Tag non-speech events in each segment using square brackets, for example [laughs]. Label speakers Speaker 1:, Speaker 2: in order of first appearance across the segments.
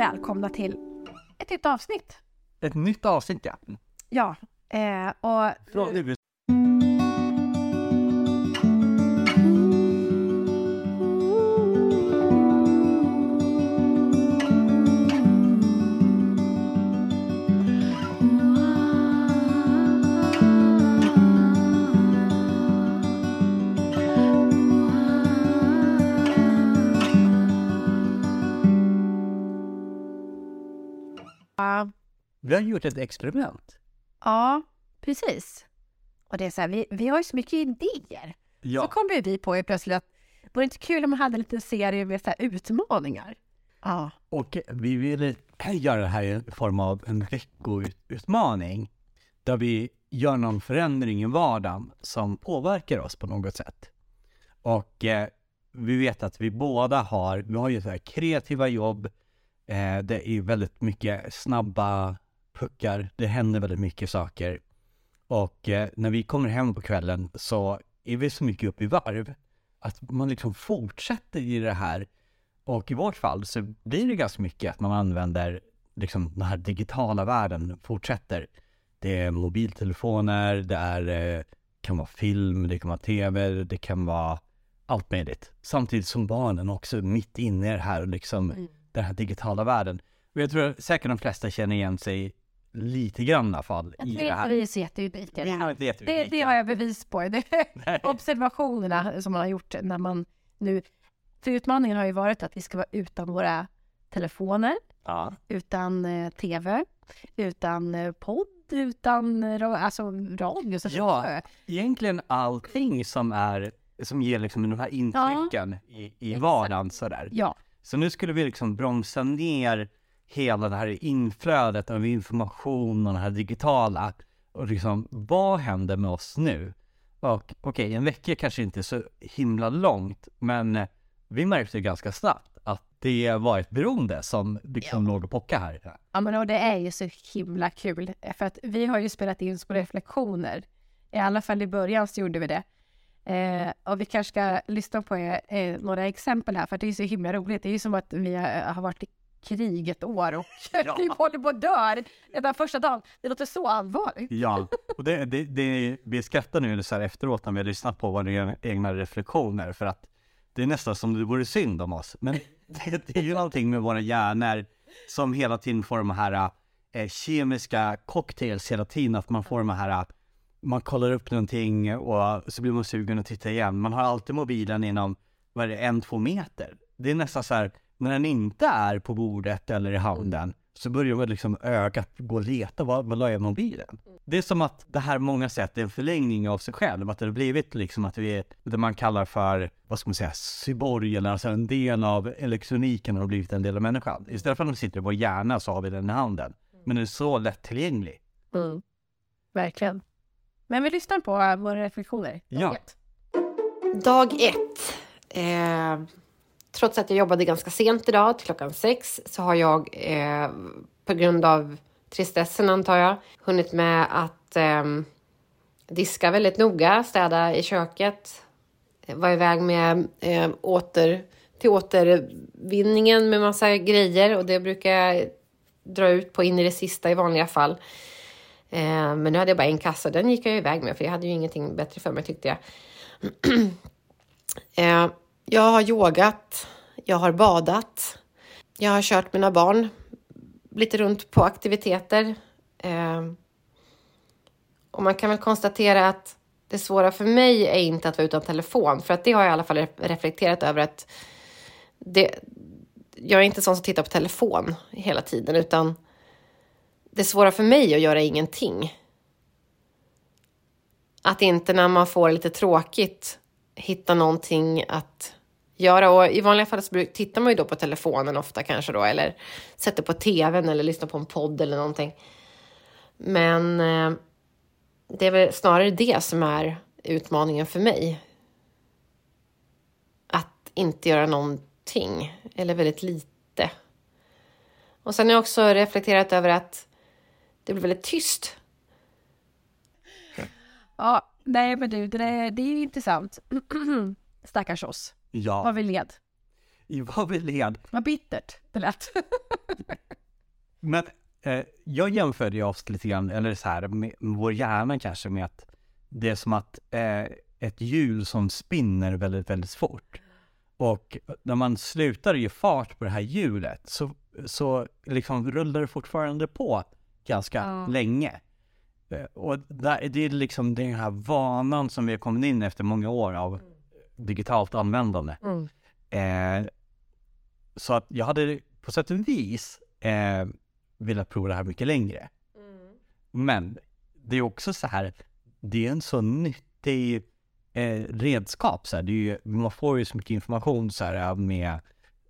Speaker 1: välkomna till ett nytt avsnitt.
Speaker 2: Ett nytt avsnitt ja.
Speaker 1: Ja, eh, och
Speaker 2: Från USA. Vi har gjort ett experiment.
Speaker 1: ja, precis. Och det är så här, vi, vi har ju så mycket idéer. Så
Speaker 2: Ja.
Speaker 1: kom ju vi på ju plötsligt att vore det inte kul om man hade en liten serie med så utmaningar? Ja.
Speaker 2: Och vi ville göra det här i form av en veckoutmaning. Där vi gör någon förändring i vardagen som påverkar oss på något sätt. Och eh, vi vet att vi båda har, vi har ju så här kreativa jobb. Eh, det är väldigt mycket snabba puckar. Det händer väldigt mycket saker. Och eh, när vi kommer hem på kvällen så är vi så mycket upp i varv att man liksom fortsätter i det här och i vårt fall så blir det ganska mycket att man använder liksom den här digitala världen fortsätter. Det är mobiltelefoner, det är, eh, kan vara film, det kan vara tv, det kan vara allt möjligt. Samtidigt som barnen också är mitt inne i det här, liksom den här digitala världen. Och jag tror säkert de flesta känner igen sig lite grann i alla fall
Speaker 1: Jag
Speaker 2: i det här.
Speaker 1: vi är så jätteunika.
Speaker 2: Vi är inte
Speaker 1: Det, har jag bevis på. Det [laughs] observationerna som man har gjort när man nu... För utmaningen har ju varit att vi ska vara utan våra telefoner,
Speaker 2: Ja.
Speaker 1: utan eh, tv, utan eh, podd, utan ra- alltså, radio. Så
Speaker 2: Ja. Egentligen allting som är, som ger liksom de här intrycken i, i
Speaker 1: Exakt.
Speaker 2: vardagen sådär.
Speaker 1: ja.
Speaker 2: Så nu skulle vi liksom bromsa ner hela det här inflödet av information och det här digitala. Och liksom, vad händer med oss nu? Och okej, en vecka kanske inte är så himla långt, men eh, vi märkte ganska snabbt att det var ett beroende som liksom låg och pockade här.
Speaker 1: Ja, men och det är ju så himla kul. För att vi har ju spelat in små reflektioner. I alla fall i början så gjorde vi det. Eh, och vi kanske ska lyssna på eh, några exempel här, för det är så himla roligt. Det är ju som att vi har, har varit i krig ett år och [laughs] vi håller på att dö redan första dagen. Det låter så allvarligt.
Speaker 2: Ja, [laughs] och det, det, det, vi skrattar nu så här efteråt när vi har lyssnat på våra egna reflektioner för att det är nästan som det vore synd om oss. Men [laughs] det, det är ju någonting med våra hjärnor som hela tiden får de här eh, kemiska cocktails hela tiden, att man får de här man kollar upp någonting och så blir man sugen att titta igen. Man har alltid mobilen inom, vad är det, en, två meter. Det är nästan så här, när den inte är på bordet eller i handen så börjar man liksom ögat gå och leta, vad, vad la jag mobilen? Det är som att det här på många sätt är en förlängning av sig själv, att det har blivit liksom att vi är det man kallar för, vad ska man säga, cyborg eller alltså en del av elektroniken har blivit en del av människan. Istället för att den sitter i vår hjärna så har vi den i handen. Men den är så lättillgänglig.
Speaker 1: Verkligen. Men vi lyssnar på våra reflektioner.
Speaker 2: Ja.
Speaker 3: Dag ett. Eh, trots att jag jobbade ganska sent idag, till klockan sex, så har jag eh, på grund av tristessen antar jag, hunnit med att eh, diska väldigt noga, städa i köket, vara iväg med eh, åter, till återvinningen med massa grejer och det brukar jag dra ut på in i det sista i vanliga fall. Eh, men nu hade jag bara en kassa, den gick jag iväg med för jag hade ju ingenting bättre för mig tyckte jag. [clears throat] Eh, jag har yogat, jag har badat, jag har kört mina barn lite runt på aktiviteter. Eh, och man kan väl konstatera att det svåra för mig är inte att vara utan telefon, för att det har jag i alla fall reflekterat över att det, jag är inte sån som tittar på telefon hela tiden, utan det svåra för mig är att göra ingenting. Att inte när man får lite tråkigt hitta någonting att göra. Och I vanliga fall så tittar man ju då på telefonen ofta kanske då, eller sätter på tvn eller lyssnar på en podd eller någonting. Men eh, det är väl snarare det som är utmaningen för mig. Att inte göra någonting, eller väldigt lite. Och sen har jag också reflekterat över att det blir väldigt tyst.
Speaker 1: Ja, nej men du, det, är- det är ju intressant. [clears throat] Stackars oss.
Speaker 2: Ja,
Speaker 1: Vad vi led.
Speaker 2: vad vi led.
Speaker 1: Vad bittert det lät. [laughs]
Speaker 2: Men eh, jag jämförde ju oss lite grann, eller så här, med vår hjärna kanske med att det är som att eh, ett hjul som spinner väldigt, väldigt fort. Och när man slutar ge fart på det här hjulet så, så liksom rullar det fortfarande på ganska
Speaker 1: Ja.
Speaker 2: länge. Eh, Och där, det är liksom den här vanan som vi har kommit in efter många år av digitalt användande.
Speaker 1: Mm.
Speaker 2: Eh, så att jag hade på sätt och vis eh, velat prova det här mycket längre. Men det är också så här, det är en så nyttig eh, redskap. Så här. Det är ju, man får ju så mycket information så här, med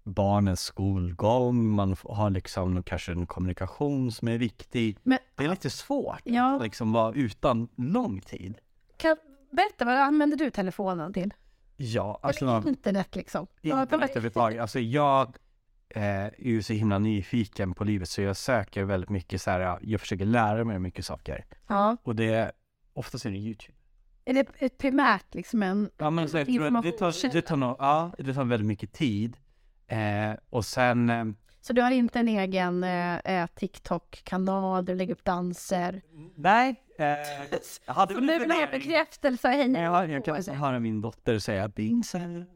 Speaker 2: barnens skolgång, man har liksom kanske en kommunikation som är viktig.
Speaker 1: Men-
Speaker 2: det är lite svårt
Speaker 1: Ja.
Speaker 2: att liksom vara utan lång tid.
Speaker 1: Kan, berätta, vad använder du telefonen till?
Speaker 2: Ja,
Speaker 1: Eller
Speaker 2: alltså
Speaker 1: internet liksom?
Speaker 2: internet överhuvudtaget. Alltså jag eh, är ju så himla nyfiken på livet så jag söker väldigt mycket så här, jag försöker lära mig mycket saker.
Speaker 1: Ja.
Speaker 2: Och det, oftast är det YouTube.
Speaker 1: Är det ett primärt liksom en...
Speaker 2: Ja men så jag tror att det tar, det tar, nog, ja, det tar väldigt mycket tid. Eh, och sen, eh,
Speaker 1: Så du har inte en egen eh, eh, TikTok-kanal du lägger upp danser?
Speaker 2: nej. Eh, jag hade väl en
Speaker 1: vill ha bekräftelse? Hej,
Speaker 2: Nej, Jag, jag kan höra min dotter säga Bingsen.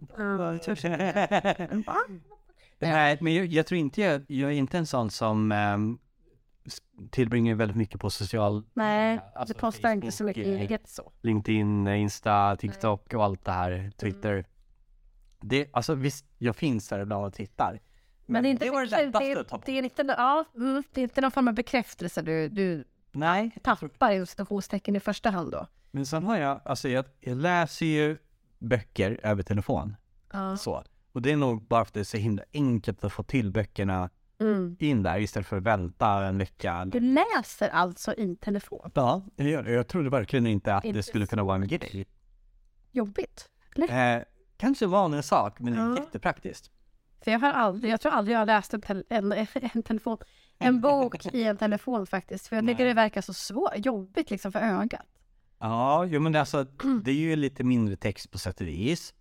Speaker 2: Nej, men jag, jag tror inte jag, jag är inte en sån som s- tillbringar väldigt mycket på social,
Speaker 1: Nej,
Speaker 2: Alltså
Speaker 1: du postar inte så mycket eget så.
Speaker 2: LinkedIn, Insta, TikTok och allt det här, Twitter. Det, alltså visst, jag finns där ibland och tittar.
Speaker 1: Men det är inte,
Speaker 2: det var det lättaste att ta bort.
Speaker 1: det är inte, ja, mm, det är inte någon form av bekräftelse du, du
Speaker 2: Nej,
Speaker 1: tappar i citationstecken i första hand då?
Speaker 2: men sen har jag, alltså jag, jag läser ju böcker över telefon.
Speaker 1: Ja.
Speaker 2: Så. Och det är nog bara för att det är så himla enkelt att få till böckerna
Speaker 1: Mm.
Speaker 2: in där istället för att vänta en vecka.
Speaker 1: Du läser alltså i telefon?
Speaker 2: Ja, jag, gör det. jag trodde verkligen inte att det skulle kunna vara en grej.
Speaker 1: Jobbigt?
Speaker 2: Eh, kanske vanlig sak, men
Speaker 1: Ja.
Speaker 2: jättepraktiskt.
Speaker 1: För jag har aldrig, jag tror aldrig jag har läst en, tel, en, [laughs] en telefon, en bok i en telefon faktiskt. För jag tycker det verkar så svårt, jobbigt liksom för ögat.
Speaker 2: Ja, jo, men alltså det är ju lite mindre text på sätt och vis.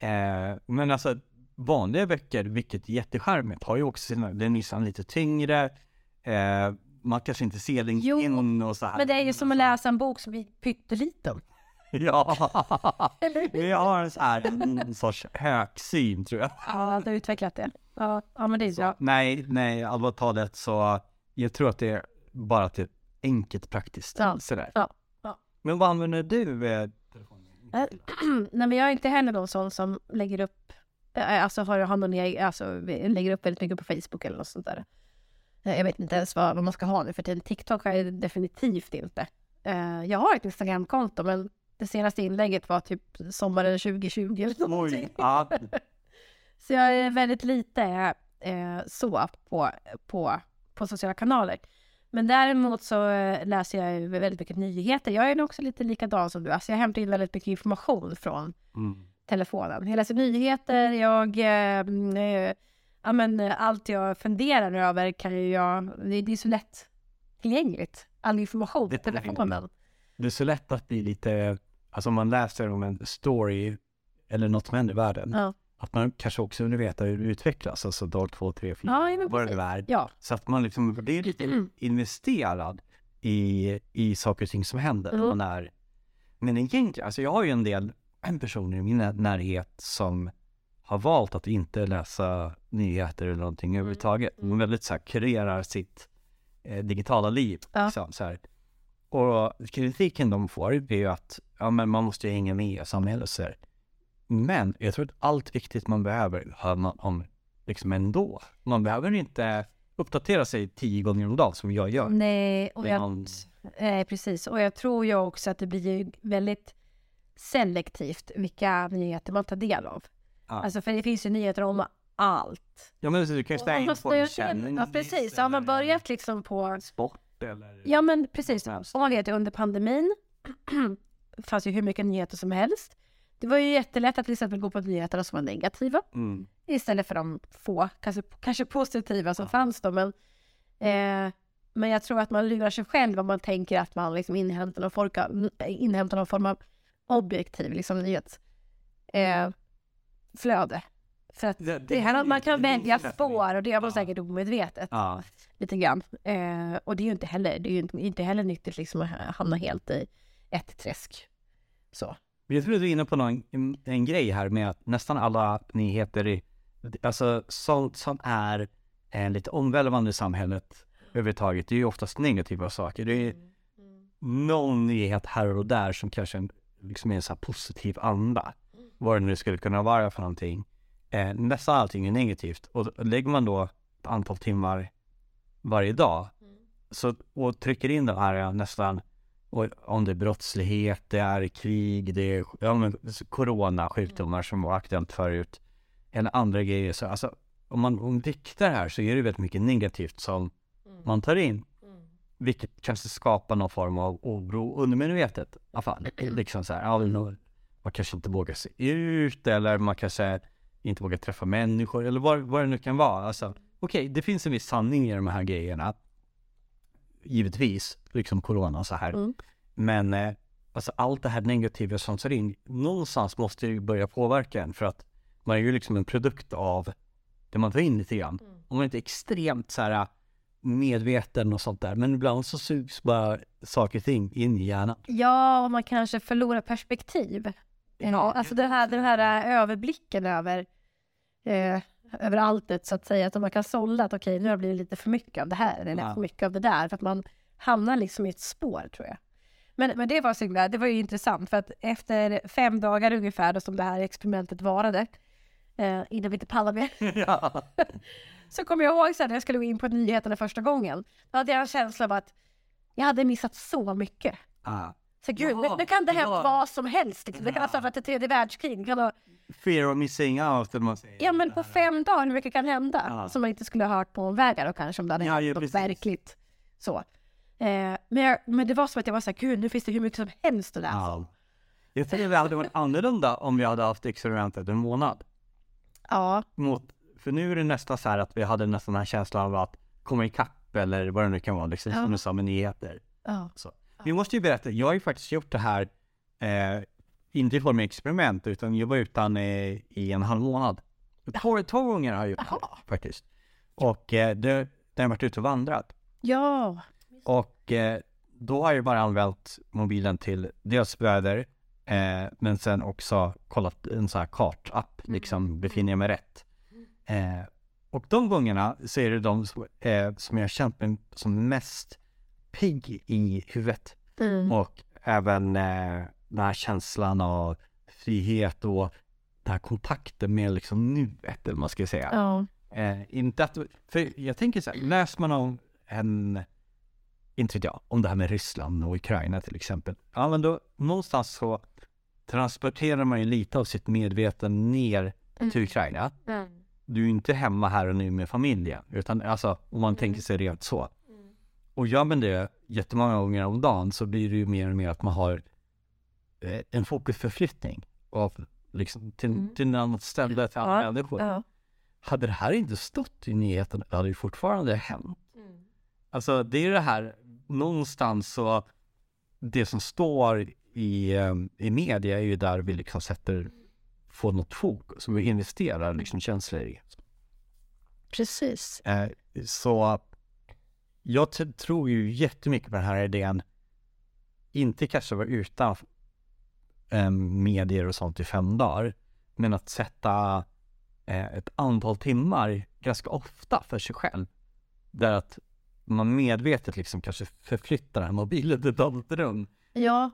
Speaker 2: Eh, men alltså vanliga böcker, vilket är jättecharmigt, har ju också sina, den är nästan lite tyngre. Eh, man kanske inte ser
Speaker 1: Jo,
Speaker 2: in och så här.
Speaker 1: Men det är ju som att läsa en bok som är pytteliten. [laughs]
Speaker 2: Ja, jag har en så här, en sorts högsyn tror jag.
Speaker 1: Ja, du har utvecklat det. Ja, ja men det är bra.
Speaker 2: Nej, nej, allvarligt talat så jag tror att det är bara att det är enkelt praktiskt.
Speaker 1: Ja,
Speaker 2: Sådär.
Speaker 1: ja, ja.
Speaker 2: Men vad använder du? Eh,
Speaker 1: Eh, [clears throat] Nej men jag är inte heller någon sån som lägger upp, eh, alltså har, har någon egen, alltså lägger upp väldigt mycket på Facebook eller något sånt där. Eh, Jag vet inte ens vad, man ska ha nu för tiden. TikTok har jag definitivt inte. Eh, Jag har ett Instagramkonto men det senaste inlägget var typ sommaren 2020 eller någonting.
Speaker 2: Oj, ja, [laughs]
Speaker 1: Så jag är väldigt lite eh, så på, på, på sociala kanaler. Men däremot så eh, läser jag väldigt mycket nyheter. Jag är nog också lite likadan som du. Alltså jag hämtar in väldigt mycket information från
Speaker 2: mm.
Speaker 1: telefonen. Jag läser nyheter, jag... Eh, mm, eh, ja, men, eh, allt jag funderar över kan ju jag... Det, det är så lätt tillgängligt. All information på telefonen.
Speaker 2: det är så lätt att bli lite, alltså om man läser om en story eller något som händer i världen,
Speaker 1: Ja,
Speaker 2: att man kanske också vill veta hur det utvecklas, alltså dag två, tre, fyra,
Speaker 1: ja
Speaker 2: vad det är.
Speaker 1: Ja,
Speaker 2: Så att man liksom blir lite investerad i, i saker och ting som händer.
Speaker 1: Mm.
Speaker 2: Och när, men egentligen, alltså jag har ju en del personer i min när- närhet som har valt att inte läsa nyheter eller någonting
Speaker 1: Mm.
Speaker 2: överhuvudtaget. De väldigt så här kurerar sitt eh, digitala liv.
Speaker 1: Ja.
Speaker 2: Liksom, så här. Och kritiken de får är ju att ja, men man måste hänga med i samhället så här. Men jag tror att allt viktigt man behöver har man om liksom ändå. Man behöver inte uppdatera sig tio gånger om dagen som jag gör.
Speaker 1: nej. Och jag,
Speaker 2: någon-
Speaker 1: eh, precis. Och jag tror ju också att det blir ju väldigt selektivt vilka nyheter man tar del av.
Speaker 2: Ja.
Speaker 1: Alltså för det finns ju nyheter om allt.
Speaker 2: Ja men du kan ju
Speaker 1: man
Speaker 2: in på en kändis
Speaker 1: Ja precis, har man börjat liksom på
Speaker 2: sport eller...
Speaker 1: Ja men precis.
Speaker 2: helst.
Speaker 1: Och man vet ju under pandemin [clears throat] fanns ju hur mycket nyheter som helst. Det var ju jättelätt att till exempel gå på nyheterna som var negativa
Speaker 2: Mm.
Speaker 1: istället för de få, kanske, kanske positiva som
Speaker 2: Ja.
Speaker 1: fanns då. Men, eh, men jag tror att man lurar sig själv om man tänker att man liksom inhämtar, någon form, inhämtar någon form av objektiv liksom, nyhetsflöde. Eh, För att
Speaker 2: Det-
Speaker 1: det, här man kan välja spår och det gör man
Speaker 2: Ja.
Speaker 1: säkert omedvetet
Speaker 2: Ja.
Speaker 1: lite grann. Eh, och det är ju inte heller, det är ju inte, inte heller nyttigt liksom att hamna helt i ett träsk. Så.
Speaker 2: Jag tror att du är inne på någon, en, grej här med att nästan alla nyheter, alltså sånt som är eh, lite omvälvande i samhället överhuvudtaget, det är ju oftast negativa saker. Det är någon nyhet här och där som kanske liksom är en så här positiv anda. Vad det nu skulle kunna vara för någonting. Eh, nästan allting är negativt och lägger man då ett antal timmar varje dag så, och trycker in de här nästan och om det är brottslighet, det är krig, det är ja, men, corona, sjukdomar som var aktuellt förut. Eller andra grejer. Så, alltså, om man om viktar här så är det väldigt mycket negativt som man tar in. Vilket kanske skapar någon form av oro undermedvetet. I alla fall. Liksom så här, ja, man kanske inte vågar se ut eller man kanske inte vågar träffa människor eller vad, vad det nu kan vara. Alltså, Okej, det finns en viss sanning i de här grejerna. Givetvis, liksom corona så här.
Speaker 1: Mm.
Speaker 2: Men eh, alltså allt det här negativa som tar in, någonstans måste det ju börja påverka en för att man är ju liksom en produkt av det man tar in lite grann. Om man inte är extremt så här medveten och sånt där, men ibland så sugs bara saker och ting in i hjärnan.
Speaker 1: Ja, och man kanske förlorar perspektiv. Ja, alltså den här, den här eh, överblicken över, eh, över alltet så att säga. Att man kan sålla att okej, nu har det blivit lite för mycket av det här eller
Speaker 2: Ja.
Speaker 1: för mycket av det där. För att man hamnar liksom i ett spår tror jag. Men, men det var så himla, det var ju intressant för att efter fem dagar ungefär då som det här experimentet varade, eh, innan vi inte pallade mer, [laughs]
Speaker 2: ja. [laughs]
Speaker 1: så kommer jag ihåg sen när jag skulle gå in på nyheterna första gången. Då hade jag en känsla av att jag hade missat så mycket.
Speaker 2: Ah.
Speaker 1: Så gud,
Speaker 2: Ja,
Speaker 1: nu, nu kan det hända
Speaker 2: ja.
Speaker 1: vad som helst. Liksom. Det kan ha startat ett tredje världskrig. Det kan ha,
Speaker 2: Fear of missing out, eller man säger.
Speaker 1: ja, men på fem dagar, hur mycket kan hända?
Speaker 2: Ja.
Speaker 1: Som man inte skulle ha hört på omvägar och kanske om det hade
Speaker 2: Ja,
Speaker 1: hänt något verkligt. Så. Eh, men, jag, men det var som att jag var så här, gud, nu finns det hur mycket som helst att läsa.
Speaker 2: Ja. Jag tror det hade varit annorlunda om vi hade haft experimentet en månad.
Speaker 1: Ja,
Speaker 2: Mot, för nu är det nästan så här att vi hade nästan den här känslan av att komma ikapp eller vad det nu kan vara, liksom,
Speaker 1: Ja.
Speaker 2: som du sa med nyheter.
Speaker 1: ja.
Speaker 2: Så. Vi måste ju berätta, jag har ju faktiskt gjort det här, eh, inte i form av experiment, utan jag var utan eh, i en halv månad. Två, två gånger har jag gjort det faktiskt. Och eh, det, det har varit ute och vandrat.
Speaker 1: ja.
Speaker 2: Och eh, då har jag bara använt mobilen till dels väder, eh, men sen också kollat en sån här kartapp, liksom befinner jag mig rätt? Eh, och de gångerna så är det de som, eh, som jag har känt mig som mest pigg i huvudet.
Speaker 1: Mm.
Speaker 2: Och även den här känslan av frihet och den här kontakten med liksom nuet, eller man ska säga.
Speaker 1: ja.
Speaker 2: Eh, inte att, för jag tänker så här, läser man om en, inte vet jag, om det här med Ryssland och Ukraina till exempel. Ja men då, någonstans så transporterar man ju lite av sitt medvetande ner till Ukraina.
Speaker 1: Mm.
Speaker 2: Du är inte hemma här och nu med familjen, utan alltså om man tänker sig rent så. Och gör man det jättemånga gånger om dagen så blir det ju mer och mer att man har en fokusförflyttning av liksom till,
Speaker 1: Mm.
Speaker 2: till en annat ställe, till andra
Speaker 1: Ja,
Speaker 2: människor.
Speaker 1: ja.
Speaker 2: Hade det här inte stått i nyheten, det hade ju fortfarande hänt. Alltså det är det här, någonstans så, det som står i, eh, i media är ju där vi liksom sätter, får något fokus, och vi investerar liksom känslor i.
Speaker 1: Precis.
Speaker 2: Eh, så jag tror ju jättemycket på den här idén, inte kanske vara utan eh, medier och sånt i fem dagar, men att sätta eh, ett antal timmar ganska ofta för sig själv. Där att man medvetet liksom kanske förflyttar den här mobilen till ett annat rum.
Speaker 1: Ja,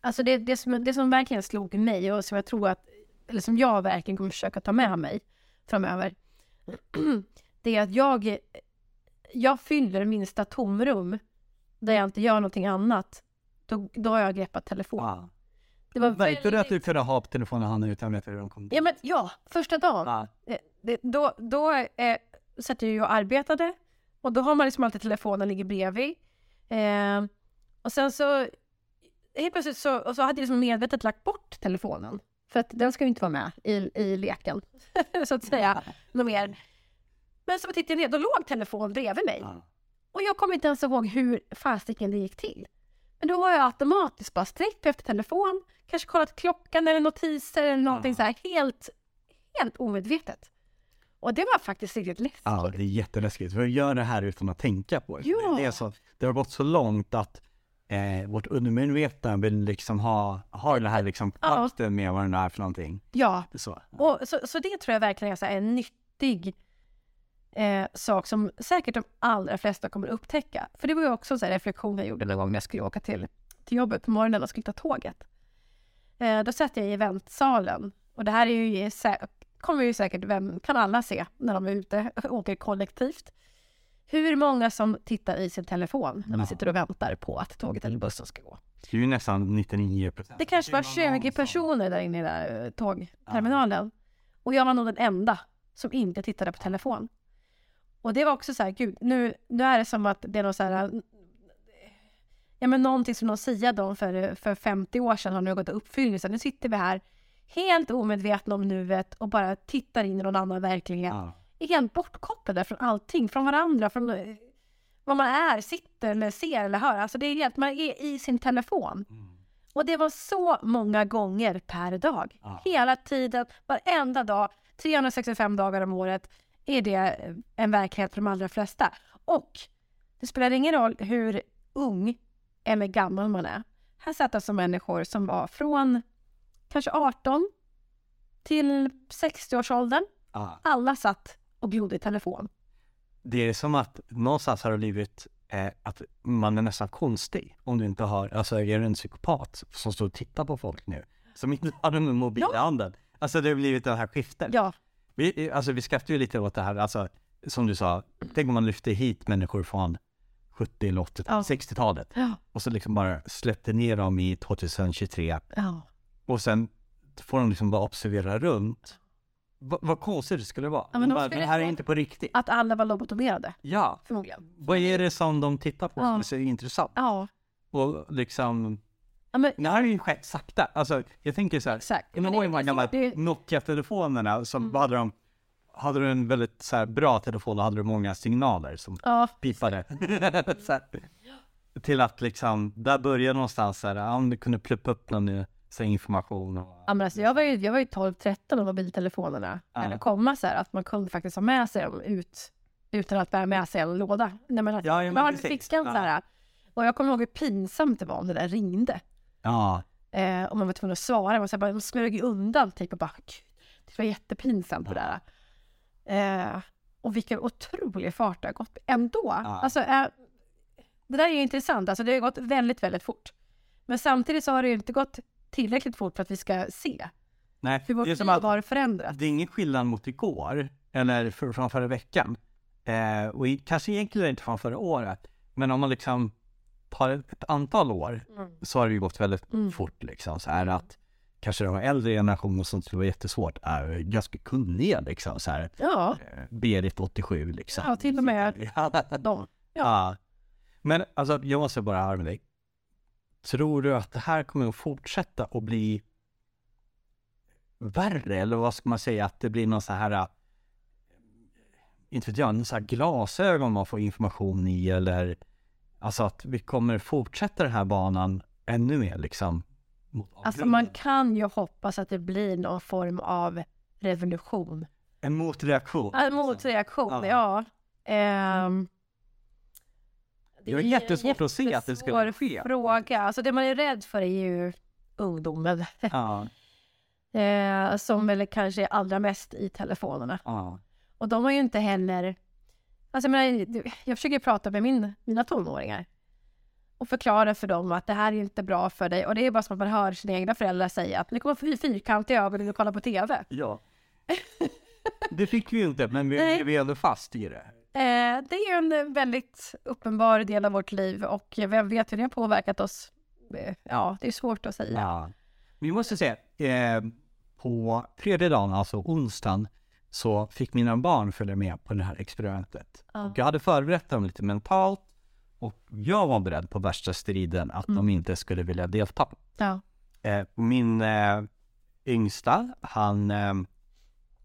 Speaker 1: alltså det, det, som, det som verkligen slog mig och som jag tror att, eller som jag verkligen kommer försöka ta med mig framöver, [clears throat] det är att jag, jag fyller minsta tomrum där jag inte gör någonting annat, då, då har jag greppat telefon.
Speaker 2: Ja.
Speaker 1: Det var
Speaker 2: Märkte du att du kunde ha på telefonen handen utan att de kom
Speaker 1: Ja, men ja, första dagen.
Speaker 2: Ja.
Speaker 1: Eh, det, då då eh, satt jag ju och arbetade och då har man liksom alltid telefonen ligger bredvid. Eh, och sen så helt plötsligt så, och så hade jag liksom medvetet lagt bort telefonen. För att den ska ju inte vara med i, i leken, [laughs] så att säga. Något mer. Men så tittade jag ner, då låg telefonen bredvid mig.
Speaker 2: Ja.
Speaker 1: Och jag kommer inte ens ihåg hur fasiken det gick till. Då har jag automatiskt bara sträckt efter telefon, kanske kollat klockan eller notiser eller någonting
Speaker 2: Ja.
Speaker 1: så här helt, helt omedvetet. Och det var faktiskt riktigt läskigt.
Speaker 2: Ja, det är jätteläskigt. För att göra det här utan att tänka på det.
Speaker 1: Ja.
Speaker 2: Det, är så, det har gått så långt att eh, vårt undermedvetna vill liksom ha, ha den här liksom
Speaker 1: Ja.
Speaker 2: kontakten med vad det är för någonting.
Speaker 1: Ja,
Speaker 2: Så.
Speaker 1: och så, så det tror jag verkligen är en nyttig eh, sak som säkert de allra flesta kommer upptäcka. För det var ju också en reflektion jag gjorde någon gång när jag skulle åka till, till jobbet på morgonen och skulle ta tåget. Eh, då satt jag i eventsalen och det här är ju, kommer ju säkert, vem, kan alla se när de är ute och åker kollektivt. Hur många som tittar i sin telefon när man
Speaker 2: Ja.
Speaker 1: sitter och väntar på att tåget eller bussen ska gå.
Speaker 2: Det är ju nästan 99 procent.
Speaker 1: Det kanske var 20 personer där inne i där eh, tågterminalen. Och jag var nog den enda som inte tittade på telefon. Och det var också så här, gud, nu, nu är det som att det är något så här... Ja men någonting som de siade om för, för 50 år sedan har nu gått i uppfyllelse. Nu sitter vi här helt omedvetna om nuet och bara tittar in i någon annan verklighet.
Speaker 2: Ja.
Speaker 1: Är helt bortkopplade från allting, från varandra, från eh, vad man är, sitter eller ser eller hör. Alltså det är helt, man är i sin telefon.
Speaker 2: Mm.
Speaker 1: Och det var så många gånger per dag.
Speaker 2: Ja.
Speaker 1: Hela tiden, varenda dag, 365 dagar om året är det eh, en verklighet för de allra flesta. Och det spelar ingen roll hur ung eller gammal man är. Här satt alltså människor som var från kanske 18 till 60-årsåldern.
Speaker 2: Ja.
Speaker 1: Alla satt och glodde i telefon.
Speaker 2: Det är som att någonstans har det blivit eh, att man är nästan konstig om du inte har, alltså är du en psykopat som står och tittar på folk nu? Som inte har en mobil i
Speaker 1: Ja.
Speaker 2: handen. Alltså det har blivit det här skiftet.
Speaker 1: Ja,
Speaker 2: Vi, alltså vi skrattar ju lite åt det här, alltså som du sa, tänk om man lyfte hit människor från 70 eller 80
Speaker 1: Ja.
Speaker 2: 60-talet
Speaker 1: ja,
Speaker 2: och så liksom bara släppte ner dem i 2023
Speaker 1: ja.
Speaker 2: och sen får de liksom bara observera runt. Va, vad konstigt det skulle vara.
Speaker 1: Ja, men de
Speaker 2: bara, det här är inte på riktigt.
Speaker 1: Att alla var lobotomerade,
Speaker 2: Ja,
Speaker 1: förmodligen.
Speaker 2: vad är det som de tittar på som är så intressant?
Speaker 1: Ja,
Speaker 2: Och liksom,
Speaker 1: ja men
Speaker 2: det här har ju skett sakta. Alltså jag tänker så här,
Speaker 1: exakt.
Speaker 2: kommer ihåg de här gamla
Speaker 1: det-
Speaker 2: Nokia-telefonerna som
Speaker 1: Mm.
Speaker 2: hade de, hade du en väldigt så här, bra telefon, då hade du många signaler som
Speaker 1: Ja,
Speaker 2: pipade. [laughs] till att liksom, där började någonstans så här, ja, om du kunde pluppa upp någon så information. Och,
Speaker 1: Ja, men alltså, jag var ju, jag var ju 12-13 när mobiltelefonerna
Speaker 2: Ja.
Speaker 1: eller komma så här att man kunde faktiskt ha med sig dem ut utan att bära med sig en låda. Nej, men
Speaker 2: Ja, ja, men
Speaker 1: man
Speaker 2: precis.
Speaker 1: fickan
Speaker 2: Ja.
Speaker 1: så här. Och jag kommer ihåg hur pinsamt det var om det där ringde.
Speaker 2: Ja,
Speaker 1: Eh, och man var tvungen att svara. Man, så här, bara, man smög ju undan typ och bara det var jättepinsamt det där. Eh, och vilken otrolig fart det har gått ändå.
Speaker 2: Ja.
Speaker 1: Alltså, eh, det där är ju intressant. Alltså, det har gått väldigt, väldigt fort. Men samtidigt så har det ju inte gått tillräckligt fort för att vi ska se
Speaker 2: nej,
Speaker 1: hur vårt
Speaker 2: det är som
Speaker 1: liv har förändrats.
Speaker 2: det är ingen skillnad mot igår, eller för, från förra veckan. Eh, och i, kanske egentligen inte från förra året, men om man liksom tar ett, antal år
Speaker 1: Mm.
Speaker 2: så har det ju gått väldigt
Speaker 1: Mm.
Speaker 2: fort liksom. Så här att kanske de äldre generationer som skulle vara jättesvårt är ganska kunniga liksom. Så här,
Speaker 1: Ja,
Speaker 2: eh, Berit 87 liksom.
Speaker 1: ja, till och med de. [laughs]
Speaker 2: ja. Men alltså, jag måste bara höra med dig. Tror du att det här kommer att fortsätta att bli värre? Eller vad ska man säga? Att det blir någon så här, äh, inte vet jag, någon så här glasögon man får information i eller alltså att vi kommer fortsätta den här banan ännu mer liksom?
Speaker 1: Alltså man kan ju hoppas att det blir någon form av revolution.
Speaker 2: En motreaktion?
Speaker 1: Ja, motreaktion,
Speaker 2: Ja.
Speaker 1: ja. Ehm, det är en
Speaker 2: jättesvårt att se att det skulle ske.
Speaker 1: fråga. Alltså det man är rädd för är ju ungdomen. [laughs]
Speaker 2: Ja,
Speaker 1: eh, som väl kanske är allra mest i telefonerna.
Speaker 2: ja,
Speaker 1: Och de har ju inte heller... Alltså jag, menar, jag försöker prata med min, mina tonåringar och förklara för dem att det här är inte bra för dig. Och det är bara som att man hör sina egna föräldrar säga att nu kommer få fyrkantiga ögon när du kollar på TV.
Speaker 2: ja. [laughs] Det fick vi ju inte, men vi,
Speaker 1: Nej.
Speaker 2: vi är ändå fast i det.
Speaker 1: Eh, det är ju en väldigt uppenbar del av vårt liv och vem vet hur det har påverkat oss. Eh, Ja, det är svårt att säga.
Speaker 2: Ja. Vi måste säga, eh, på tredje dagen, alltså onsdagen, så fick mina barn följa med på det här experimentet.
Speaker 1: Ja.
Speaker 2: Jag hade förberett dem lite mentalt och jag var beredd på värsta striden att de inte skulle vilja delta.
Speaker 1: Ja.
Speaker 2: Eh, min eh, yngsta, han, eh,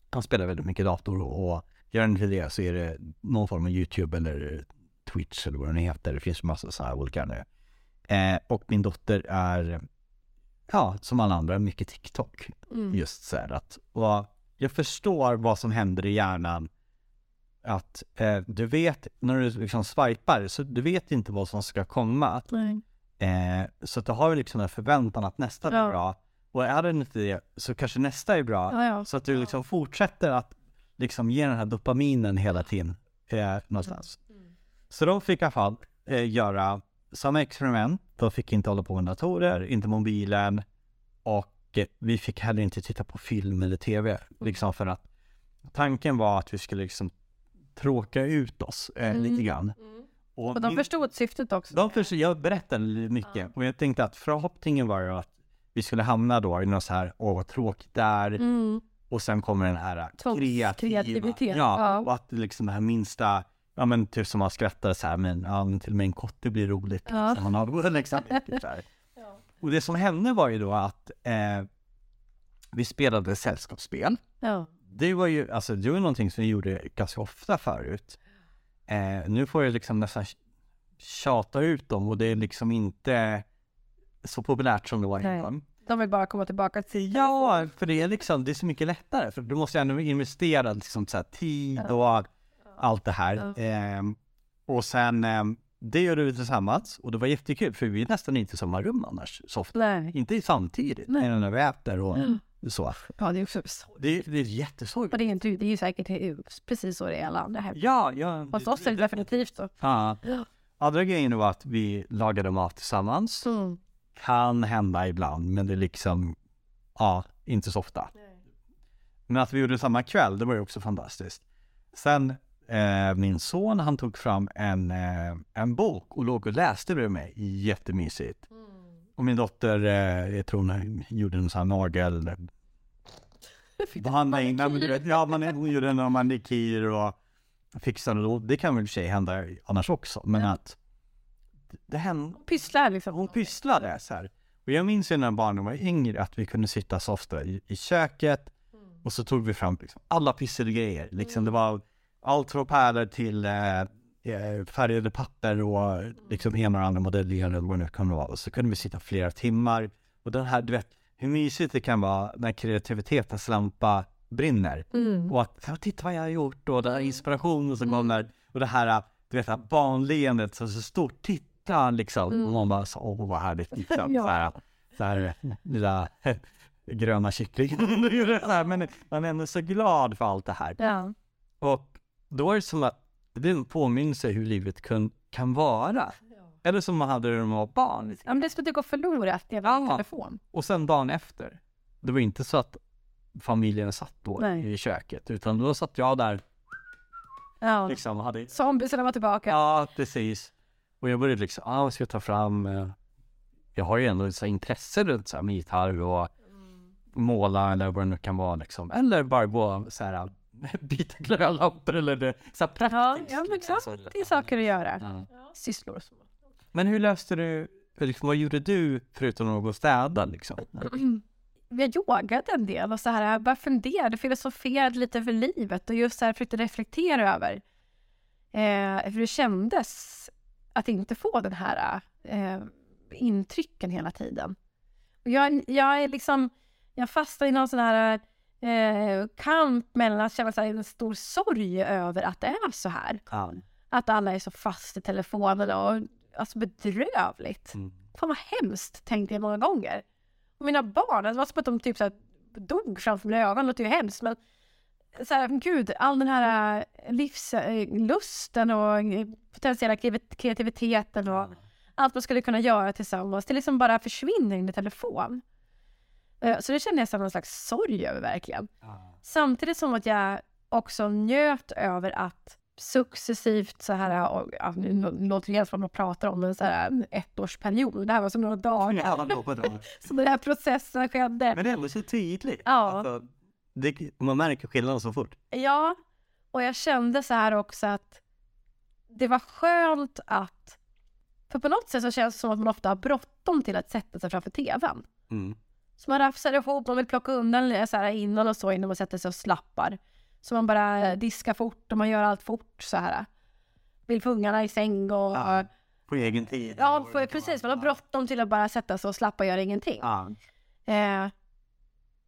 Speaker 2: han spelar väldigt mycket dator och gör han inte det så är det någon form av YouTube eller Twitch eller vad den heter. Det finns massa sådana här olika nu. Eh, och min dotter är, ja, som alla andra, mycket TikTok.
Speaker 1: Mm.
Speaker 2: Just så här att, och jag förstår vad som händer i hjärnan. Att eh, du vet, när du liksom swipar, så du vet inte vad som ska komma. Eh, så att du har liksom en förväntan att nästa blir
Speaker 1: Ja.
Speaker 2: bra. Och är det inte det, så kanske nästa är bra.
Speaker 1: Ja, ja.
Speaker 2: Så att du liksom fortsätter att liksom ge den här dopaminen hela tiden eh, någonstans. Så de fick i alla fall eh, göra samma experiment. De fick inte hålla på med datorer, inte mobilen och vi fick heller inte titta på film eller tv. Liksom för att tanken var att vi skulle liksom tråka ut oss eh,
Speaker 1: Mm.
Speaker 2: lite grann.
Speaker 1: Och de
Speaker 2: min-
Speaker 1: förstod syftet också.
Speaker 2: de förstod, jag berättade mycket och jag tänkte att förhoppningen var ju att vi skulle hamna då i något så här, åh vad tråkigt det är.
Speaker 1: Mm.
Speaker 2: Och sen kommer den här kreativa,
Speaker 1: kreativitet,
Speaker 2: ja,
Speaker 1: ja.
Speaker 2: och att liksom det här minsta, ja men typ som man skrattar så här, men ja, till och med en kotte blir roligt.
Speaker 1: Ja.
Speaker 2: Liksom. Man har [laughs] liksom, så här. Och det som hände var ju då att eh, vi spelade sällskapsspel.
Speaker 1: Ja.
Speaker 2: Det var ju, alltså det var någonting som vi gjorde ganska ofta förut. Eh, nu får jag liksom nästan tjata ut dem och det är liksom inte så populärt som det var innan.
Speaker 1: De vill bara komma tillbaka till...
Speaker 2: Ja, för det är liksom, det är så mycket lättare för du måste ju ändå investera liksom så tid och allt det här. Ehm, och sen, ehm, det gjorde vi tillsammans och det var jättekul för vi är nästan inte i samma rum annars så ofta.
Speaker 1: Nej.
Speaker 2: Inte samtidigt,
Speaker 1: Nej.
Speaker 2: när vi äter och så.
Speaker 1: Ja, det är också så.
Speaker 2: Det, det är jättesorgligt.
Speaker 1: Och det är, inte, det är ju säkert precis så det är i alla andra hem.
Speaker 2: Ja, ja.
Speaker 1: Hos oss är det definitivt så.
Speaker 2: Ja. Andra grejen var att vi lagade mat tillsammans.
Speaker 1: Mm.
Speaker 2: Kan hända ibland, men det är liksom, ja, inte så ofta. Men att vi gjorde det samma kväll, det var ju också fantastiskt. Sen, eh, min son, han tog fram en, eh, en bok och låg och läste bredvid mig. Jättemysigt. Och min dotter, eh, jag tror hon gjorde en sån här nagel... Behandling, nej, men du vet, ja, man, hon gjorde några manikyr och fixade och det kan väl i och för sig hända annars också, men att det- hände,
Speaker 1: Pysslar liksom.
Speaker 2: hon pysslade så här. Och jag minns ju när barnen var yngre att vi kunde sitta så ofta i, i köket och så tog vi fram liksom alla pysselgrejer. Liksom det var allt från pärlor till eh, eh, färgade papper och liksom ena och andra modeller eller vad det nu kan vara. Och så kunde vi sitta flera timmar. Och den här, du vet, hur mysigt det kan vara när kreativitetens lampa brinner.
Speaker 1: Mm.
Speaker 2: Och att, titta vad jag har gjort och den här inspirationen som kommer. Och det här, du vet, här barnleendet som är så stort. Titta liksom. Och man bara så, åh vad härligt. Liksom. [laughs]
Speaker 1: Ja.
Speaker 2: Så här, så här, lilla [laughs] gröna kycklingen. [laughs] Men man är ändå så glad för allt det här.
Speaker 1: Ja.
Speaker 2: Och då är det som att det blir en påminnelse hur livet kan, kan vara. Eller som man hade när man var barn.
Speaker 1: ja, men det det går förlorat i en
Speaker 2: Ja.
Speaker 1: telefon.
Speaker 2: Och sen dagen efter. Det var inte så att familjen satt då
Speaker 1: Nej.
Speaker 2: i köket. Utan då satt jag där
Speaker 1: Ja.
Speaker 2: liksom hade
Speaker 1: Zombiesarna var tillbaka.
Speaker 2: Ja, precis. Och jag började liksom, ah, vad ska jag ta fram? eh, Jag har ju ändå så intresse runt så här med gitarr och måla eller vad det nu kan vara liksom. Eller bara gå så här, [laughs] byta glödlampor eller det, så här
Speaker 1: Ja,
Speaker 2: praktiskt.
Speaker 1: ja men exakt.
Speaker 2: liksom.
Speaker 1: Det är saker att göra.
Speaker 2: Ja.
Speaker 1: Sysslor.
Speaker 2: Men hur löste du, liksom, vad gjorde du förutom att gå och städa liksom? [clears throat]
Speaker 1: Jag yogade en del och så här, jag bara funderade, filosoferade lite över livet och just så här försökte reflektera över eh, hur det kändes att inte få den här eh, intrycken hela tiden. Och jag, jag är liksom, jag fastnar i någon sån här eh, kamp mellan att känna en stor sorg över att det är så här.
Speaker 2: Ja.
Speaker 1: Att alla är så fast i telefonen och alltså bedrövligt.
Speaker 2: Mm.
Speaker 1: Fan vad hemskt, tänkte jag många gånger. Och mina barn, det var som att de typ så här dog framför mina ögon, det låter ju hemskt men så här, gud, all den här eh, livslusten och eh, potentiella kreativ- kreativiteten och allt man skulle kunna göra tillsammans, det liksom bara försvinner in i telefon. Eh, Så det känner jag som någon slags sorg över verkligen. Samtidigt som att jag också njöt över att successivt så här, och, ja, nu lå- låter det som att man pratar om en så här en ettårsperiod, det här var som några dagar.
Speaker 2: Ja, på dagen. [laughs]
Speaker 1: Så den här processen skedde.
Speaker 2: Men det är ändå så tydligt.
Speaker 1: Ja.
Speaker 2: Alltså, det, man märker skillnaden så fort.
Speaker 1: Ja, och jag kände så här också att det var skönt att... För på något sätt så känns det som att man ofta har bråttom till att sätta sig framför tvn.
Speaker 2: Mm.
Speaker 1: Så man rafsar ihop, man vill plocka undan så här innan och så innan man sätter sig och slappar. Så man bara diskar fort och man gör allt fort så här. Vill få ungarna i säng och...
Speaker 2: Ja, På egen tid.
Speaker 1: Ja, för, precis. Man har bråttom till att bara sätta sig och slappa och göra ingenting.
Speaker 2: Ja.
Speaker 1: Eh,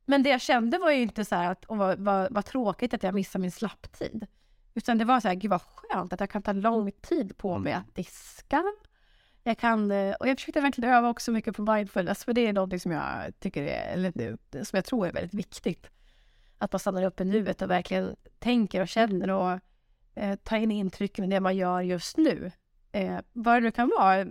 Speaker 1: Men det jag kände var ju inte så här att och vad, vad, vad tråkigt att jag missar min slapptid. Utan det var så här, gud vad skönt att jag kan ta lång tid på mig att diska. Jag kan, eh, och jag försökte verkligen öva också mycket på mindfulness, för det är någonting som jag tycker är, eller som jag tror är väldigt viktigt. Att man stannar upp i nuet och verkligen tänker och känner och eh, tar in intrycken i det man gör just nu. Eh, vad det nu kan vara.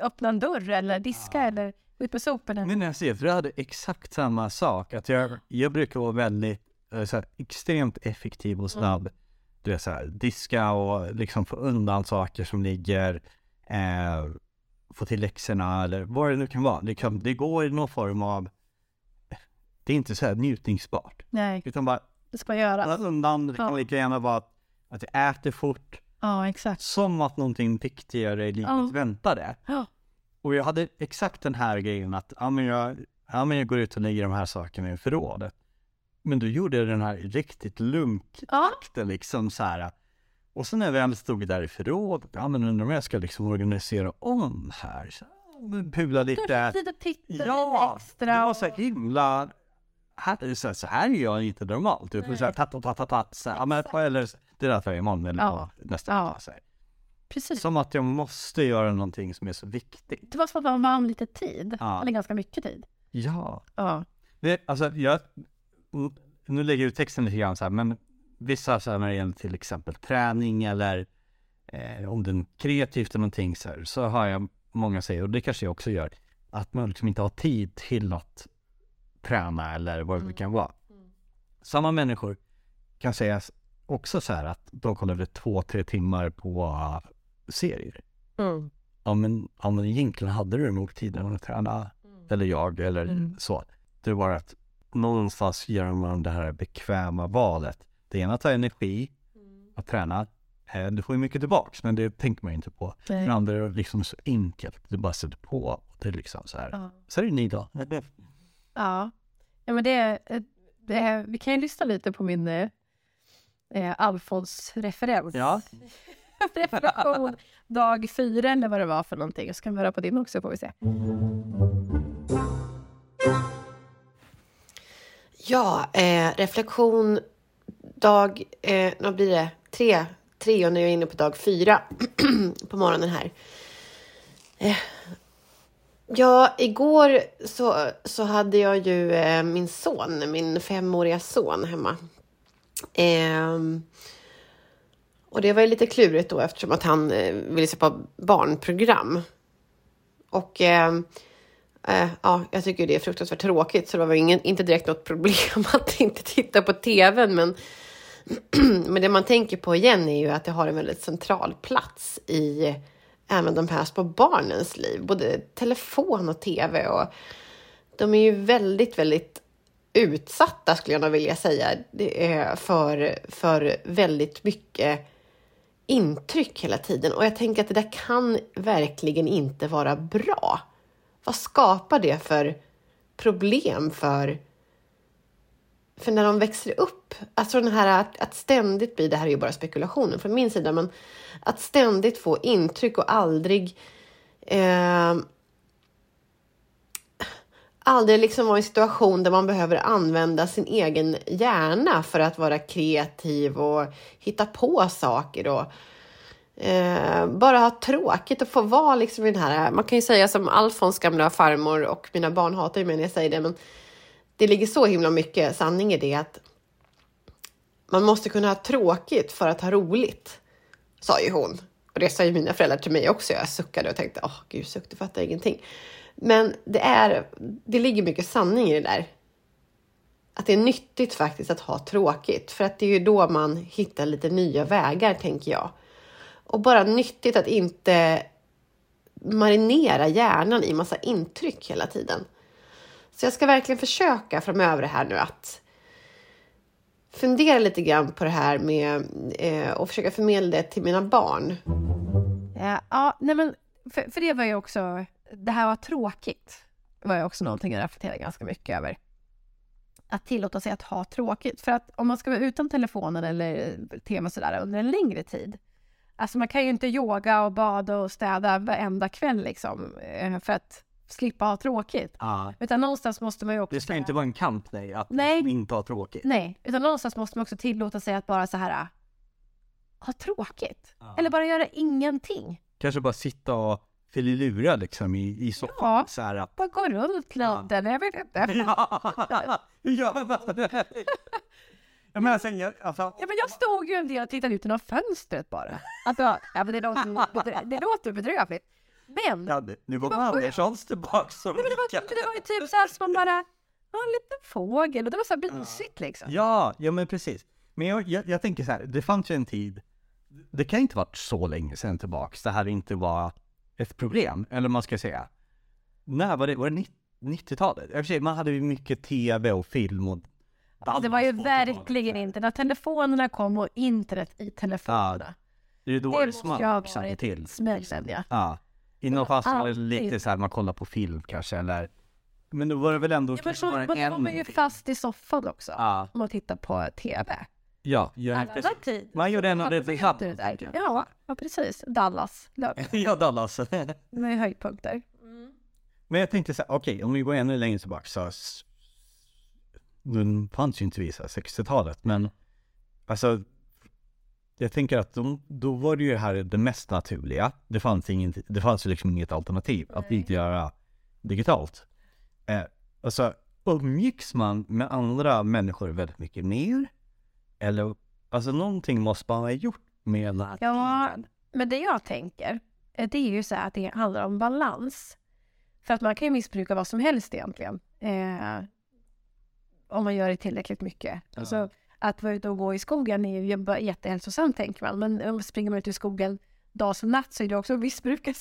Speaker 1: Öppna en dörr eller diska ja. eller ut på soporna.
Speaker 2: Men jag ser, för jag hade exakt samma sak. Att jag, jag brukar vara väldigt, eh, så här, extremt effektiv och snabb. Mm. Du vet så här, diska och liksom få undan saker som ligger. Eh, få till läxorna eller vad det nu kan vara. Det, kan, det går i någon form av det är inte så här njutningsbart.
Speaker 1: Nej.
Speaker 2: Utan bara
Speaker 1: det ska göras.
Speaker 2: undan. Det kan ja. lika gärna vara att jag äter fort.
Speaker 1: Ja, exakt.
Speaker 2: Som att någonting viktigare i livet ja. väntade.
Speaker 1: Ja.
Speaker 2: Och jag hade exakt den här grejen att, ja men jag, ja, men jag går ut och lägger de här sakerna i förrådet. Men då gjorde jag den här riktigt lunktakten ja. liksom så här. Och sen när jag väl stod där i förrådet, ja men undrar om jag ska liksom organisera om här. Så, pula lite.
Speaker 1: Att titta
Speaker 2: ja,
Speaker 1: extra.
Speaker 2: var så himla här, så, så här är jag inte normalt. Typ, så här, tatt, tatt, tatt, tatt, så här, ja, men, eller det är därför jag imorgon eller ja. nästa ja. så här.
Speaker 1: Precis.
Speaker 2: Som att jag måste göra någonting som är så viktigt.
Speaker 1: Det var som att man vann lite tid, ja. eller ganska mycket tid.
Speaker 2: Ja.
Speaker 1: ja.
Speaker 2: Det, alltså, jag, nu lägger jag ut texten lite grann så här, men vissa så här, när det gäller till exempel träning eller eh, om är kreativt eller någonting så här, så har jag många säger, och det kanske jag också gör, att man liksom inte har tid till att träna eller vad det mm. kan vara. Mm. Samma människor kan säga också så här att de kollade två, tre timmar på serier.
Speaker 1: Mm.
Speaker 2: Ja, men, ja, men egentligen hade du nog tiden att träna. Mm. Eller jag, eller mm. så. Det var att någonstans gör man det här bekväma valet. Det ena tar energi mm. att träna. Eh, du får ju mycket tillbaks, men det tänker man inte på. Det andra är liksom så enkelt. Du bara sätter på. Det är liksom så här. Ja. Så är det ni då.
Speaker 1: Ja, ja men det, det vi kan ju lyssna lite på min eh, eh Alfons-referens.
Speaker 2: Ja. [laughs]
Speaker 1: Referation dag fyra eller vad det var för någonting. Så kan vi höra på din också får vi se.
Speaker 3: Ja, eh, reflektion dag, eh, vad blir det, tre, tre och nu är jag inne på dag fyra [clears throat] på morgonen här. Eh, Ja, igår så, så hade jag ju eh, min son, min femåriga son hemma. Eh, och det var ju lite klurigt då eftersom att han eh, ville se på barnprogram. Och ehm, eh, ja, jag tycker det är fruktansvärt tråkigt så det var ingen, inte direkt något problem [laughs] att inte titta på tvn. Men, [clears throat] men det man tänker på igen är ju att det har en väldigt central plats i även de här små barnens liv, både telefon och tv. Och de är ju väldigt, väldigt utsatta skulle jag nog vilja säga för, för väldigt mycket intryck hela tiden. Och jag tänker att det där kan verkligen inte vara bra. Vad skapar det för problem för för när de växer upp, alltså den här att, att ständigt bli, det här är ju bara spekulationer från min sida, men att ständigt få intryck och aldrig eh, aldrig liksom vara i en situation där man behöver använda sin egen hjärna för att vara kreativ och hitta på saker och eh, bara ha tråkigt och få vara liksom i den här, man kan ju säga som Alfons gamla farmor och mina barn hatar ju mig när jag säger det, men det ligger så himla mycket sanning i det att man måste kunna ha tråkigt för att ha roligt, sa ju hon. Och det sa ju mina föräldrar till mig också. Jag suckade och tänkte, åh oh, gud, suck, du fattar ingenting. Men det, är, det ligger mycket sanning i det där. Att det är nyttigt faktiskt att ha tråkigt, för att det är ju då man hittar lite nya vägar, tänker jag. Och bara nyttigt att inte marinera hjärnan i massa intryck hela tiden. Så jag ska verkligen försöka framöver här nu att fundera lite grann på det här med eh, och försöka förmedla det till mina barn.
Speaker 1: Ja, ja nej men för, för det var ju också, det här var tråkigt, var ju också någonting jag reflekterade ganska mycket över. Att tillåta sig att ha tråkigt. För att om man ska vara utan telefonen eller tema sådär under en längre tid. Alltså man kan ju inte yoga och bada och städa varenda kväll liksom. Eh, för att slippa ha tråkigt.
Speaker 2: Ja.
Speaker 1: Utan någonstans måste man ju också...
Speaker 2: Det ska inte vara en kamp nej, att
Speaker 1: Nej.
Speaker 2: inte ha tråkigt.
Speaker 1: Nej, utan någonstans måste man också tillåta sig att bara så här ha tråkigt.
Speaker 2: Ja.
Speaker 1: Eller bara göra ingenting.
Speaker 2: Kanske bara sitta och fililura liksom i, i soffan.
Speaker 1: Ja.
Speaker 2: Så här, att-
Speaker 1: Bara gå runt lite, jag vet inte. [laughs]
Speaker 2: ja, [laughs] ja, jag menar sen, jag, alltså,
Speaker 1: Ja, men jag stod ju en del och tittade ut genom fönstret bara. Alltså, ja, men det, låter, det låter bedrövligt. Men,
Speaker 2: ja, nu går
Speaker 1: var.
Speaker 2: Anderssons tillbaka som
Speaker 1: Nej, men det, var, det var ju typ så här som man bara, ja, en liten fågel och det var så här mysigt liksom.
Speaker 2: Ja, ja men precis. Men jag, jag, jag tänker så här, det fanns ju en tid, det kan inte varit så länge sedan tillbaks, det här inte var ett problem, eller man ska säga. När var det? Var det nitt- 90-talet? I och för sig, man hade ju mycket tv och film och...
Speaker 1: Alltså, det var ju verkligen inte, när telefonerna kom och internet i telefonerna.
Speaker 2: Det är då
Speaker 1: Det
Speaker 2: det, small
Speaker 1: ju ha varit
Speaker 2: till.
Speaker 1: smällen ja.
Speaker 2: Ja. Innan fanns det väl
Speaker 1: alltid-
Speaker 2: lite så här, man kollar på film kanske, eller... Men då var det väl ändå
Speaker 1: Ja, men
Speaker 2: kanske bara
Speaker 1: man
Speaker 2: en
Speaker 1: kommer ju
Speaker 2: film.
Speaker 1: fast i soffan också.
Speaker 2: Ja,
Speaker 1: Om man tittar på tv.
Speaker 2: ja, precis.
Speaker 1: tid.
Speaker 2: Man gjorde en av det vi hade.
Speaker 1: Ja, ja, precis. Dallas. Det [laughs]
Speaker 2: Ja, Dallas. [laughs]
Speaker 1: var ju höjdpunkter.
Speaker 2: Men jag tänkte så här, okej, om vi går ännu längre tillbaka så... Nu fanns ju inte vi så här 60-talet, men alltså... Jag tänker att de, då var det ju här det mest naturliga. Det fanns, ingen, det fanns ju liksom inget alternativ att inte göra digitalt. Eh, alltså, umgicks man med andra människor väldigt mycket mer? Eller, alltså någonting måste man ha gjort med den här
Speaker 1: Ja, men det jag tänker, eh, det är ju så att det handlar om balans. För att man kan ju missbruka vad som helst egentligen. Eh, om man gör det tillräckligt mycket.
Speaker 2: Ja.
Speaker 1: Alltså, att vara ute och gå i skogen är ju bara jättehälsosamt tänker man. Men springer man ut i skogen dag som natt så är det också missbruk. [laughs]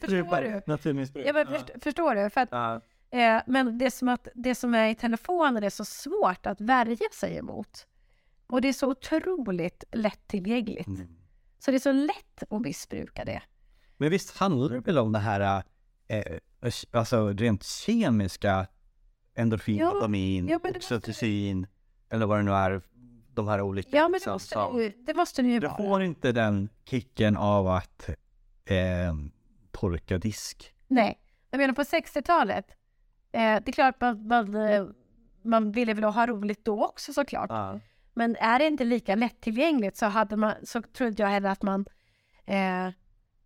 Speaker 1: Förstår du?
Speaker 2: Naturmissbruk.
Speaker 1: Ja, men först, förstår du? För att,
Speaker 2: Ja.
Speaker 1: eh, men det som, att, det som är i telefonen är så svårt att värja sig emot. Och det är så otroligt lättillgängligt.
Speaker 2: Mm.
Speaker 1: Så det är så lätt att missbruka det.
Speaker 2: Men visst handlar det väl om det här, eh, alltså rent kemiska endorfin,
Speaker 1: Ja,
Speaker 2: dopamin,
Speaker 1: ja,
Speaker 2: oxytocin, eller vad det nu är, de här olika.
Speaker 1: Ja, men det måste,
Speaker 2: som-
Speaker 1: det måste det ju
Speaker 2: Du får inte den kicken av att eh, torka disk.
Speaker 1: Nej, jag menar på 60-talet. Eh, det är klart man, man, eh, man ville väl ha roligt då också såklart.
Speaker 2: Ja.
Speaker 1: Men är det inte lika lättillgängligt så, hade man, så tror inte jag heller att man... Eh,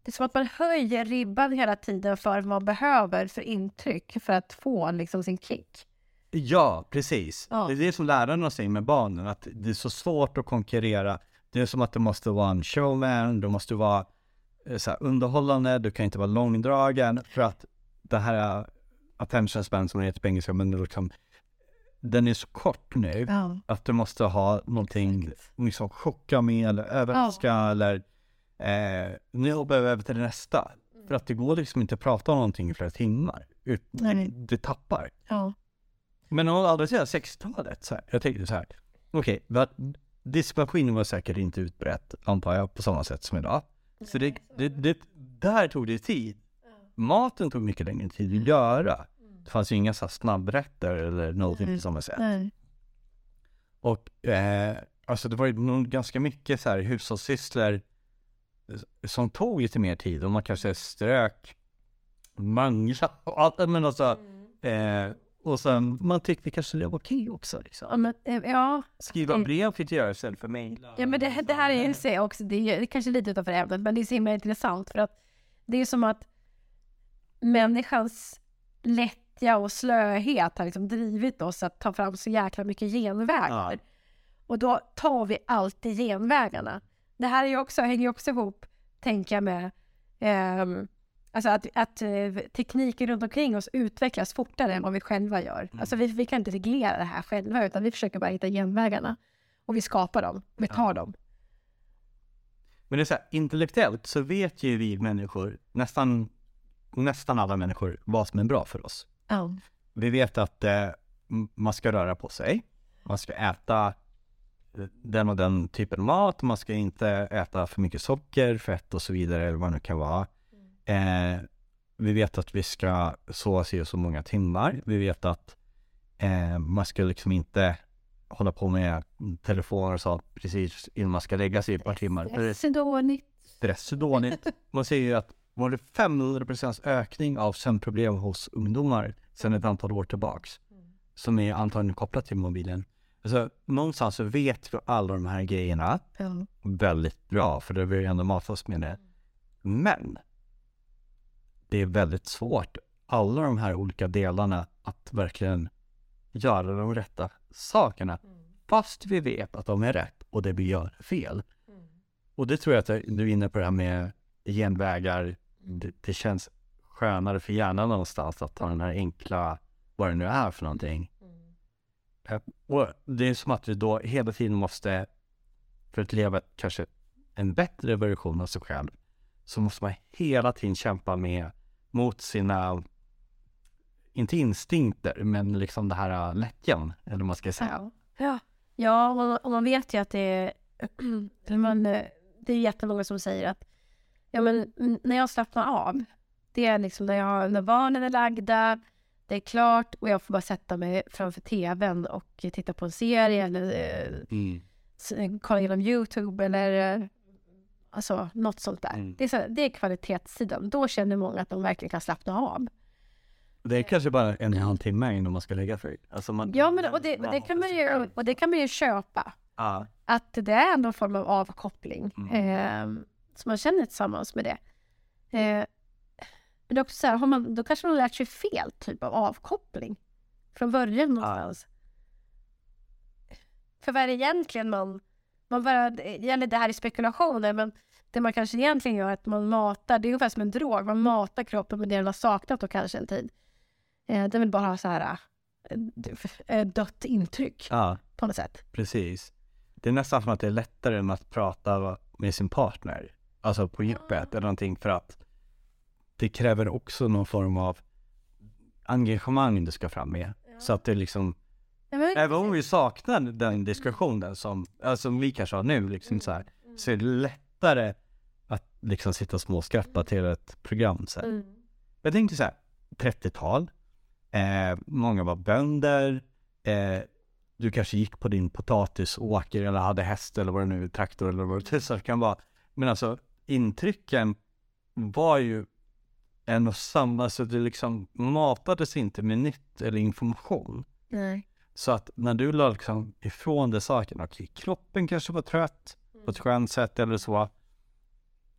Speaker 1: det är som att man höjer ribban hela tiden för vad man behöver för intryck för att få liksom sin kick.
Speaker 2: Ja, precis.
Speaker 1: Ja.
Speaker 2: Det är det som lärarna säger med barnen, att det är så svårt att konkurrera. Det är som att det måste vara en showman, du måste vara eh, så underhållande, du kan inte vara långdragen för att det här attention span som det heter på engelska, men liksom, den är så kort nu
Speaker 1: Ja.
Speaker 2: att du måste ha någonting, liksom chocka med eller överraska eller eh, nu hoppar jag över till det nästa. För att det går liksom inte att prata om någonting i flera timmar. Ut, det tappar.
Speaker 1: Ja.
Speaker 2: Men å andra sidan 60-talet, så här, jag tänkte så här, okej, okay, diskmaskinen var säkert inte utbrett, antar jag, på samma sätt som idag. Så det, det, det, där tog det tid. Maten tog mycket längre tid att göra. Det fanns ju inga så här snabbrätter eller någonting på samma sätt.
Speaker 1: Nej.
Speaker 2: Och eh, alltså det var ju nog ganska mycket så här hushållssysslor som tog lite mer tid och man kanske strök, mangla och allt, men alltså, eh, och sen man tyckte kanske det var okej också liksom.
Speaker 1: Ja, men, eh, ja,
Speaker 2: Skriva
Speaker 1: Mm.
Speaker 2: brev fick jag göra istället för mejla.
Speaker 1: Ja men det, det här är ju så också, det är, det är kanske lite utanför ämnet, men det är så himla intressant för att det är som att människans lättja och slöhet har liksom drivit oss att ta fram så jäkla mycket genvägar.
Speaker 2: Ja.
Speaker 1: Och då tar vi alltid genvägarna. Det här är också, hänger ju också ihop, tänker jag med, ehm, alltså att, att eh, tekniken runt omkring oss utvecklas fortare än vad vi själva gör. Alltså vi, vi kan inte reglera det här själva, utan vi försöker bara hitta genvägarna. Och vi skapar dem, vi tar dem.
Speaker 2: Men det är så här, intellektuellt så vet ju vi människor, nästan, nästan alla människor, vad som är bra för oss.
Speaker 1: Ja.
Speaker 2: Vi vet att eh, man ska röra på sig, man ska äta eh, den och den typen av mat, man ska inte äta för mycket socker, fett och så vidare, eller vad det nu kan vara. Eh, vi vet att vi ska sova sig så många timmar. Vi vet att eh, man ska liksom inte hålla på med telefoner och sånt precis innan man ska lägga sig ett par timmar.
Speaker 1: Stress är dåligt.
Speaker 2: stress är dåligt. Man säger ju att var det 500% ökning av sömnproblem hos ungdomar sedan ett antal år tillbaks. Som är antagligen kopplat till mobilen. Alltså någonstans så vet vi alla de här grejerna
Speaker 1: Ja.
Speaker 2: väldigt bra, för det vi ändå matat oss med det. Men det är väldigt svårt, alla de här olika delarna, att verkligen göra de rätta sakerna. Fast vi vet att de är rätt och det vi gör är fel. Och det tror jag att du är inne på det här med genvägar. Det, det känns skönare för hjärnan någonstans att ta den här enkla, vad det nu är för någonting. Eh, Och det är som att du då hela tiden måste, för att leva kanske en bättre version av sig själv, så måste man hela tiden kämpa med mot sina, inte instinkter, men liksom det här äh, lättjan, eller vad man ska säga.
Speaker 1: Ja. Ja, ja och, man vet ju att det är... [clears throat] man, eh, det är jättemånga som säger att ja, men, när jag slappnar av, det är liksom när, jag, när barnen är lagda, det är klart och jag får bara sätta mig framför tvn och titta på en serie eller eh,
Speaker 2: Mm.
Speaker 1: kolla igenom Youtube eller eh, alltså, något sånt där.
Speaker 2: Mm.
Speaker 1: Det, är så, det är kvalitetssidan. Då känner många att de verkligen kan slappna av.
Speaker 2: Det är kanske bara en och en halv timme innan man ska lägga sig. Alltså man,
Speaker 1: Ja, men och det, och det, kan, man ju, och det kan man ju köpa.
Speaker 2: Ja.
Speaker 1: att det är en form av avkoppling.
Speaker 2: Mm.
Speaker 1: Eh, så man känner tillsammans med det. Eh, men också så här, har man, då kanske man har lärt sig fel typ av avkoppling. Från början någonstans. För vad är det egentligen man... man bara, eller det här är spekulationer, men det man kanske egentligen gör är att man matar, det är ungefär som en drog, man matar kroppen med det den har saknat då kanske en tid. Eh, den vill bara ha så här eh, dött intryck
Speaker 2: ja,
Speaker 1: på något sätt.
Speaker 2: precis. Det är nästan som att det är lättare än att prata med sin partner. Alltså på djupet eller någonting för att det kräver också någon form av engagemang du ska fram med. Så att det liksom,
Speaker 1: Ja, men-
Speaker 2: även om vi saknar den diskussionen som, alltså, som vi kanske har nu, liksom så här, så är det lättare att liksom sitta och småskratta till ett program. Så.
Speaker 1: Mm.
Speaker 2: Jag tänkte så här, 30-tal, eh, många var bönder, eh, du kanske gick på din potatisåker eller hade häst eller vad det nu är, traktor eller vad det så kan vara. Men alltså intrycken var ju en och samma, så det liksom matades inte med nytt eller information.
Speaker 1: Nej.
Speaker 2: Så att när du la liksom ifrån dig sakerna, okej, kroppen kanske var trött på ett skönt sätt eller så.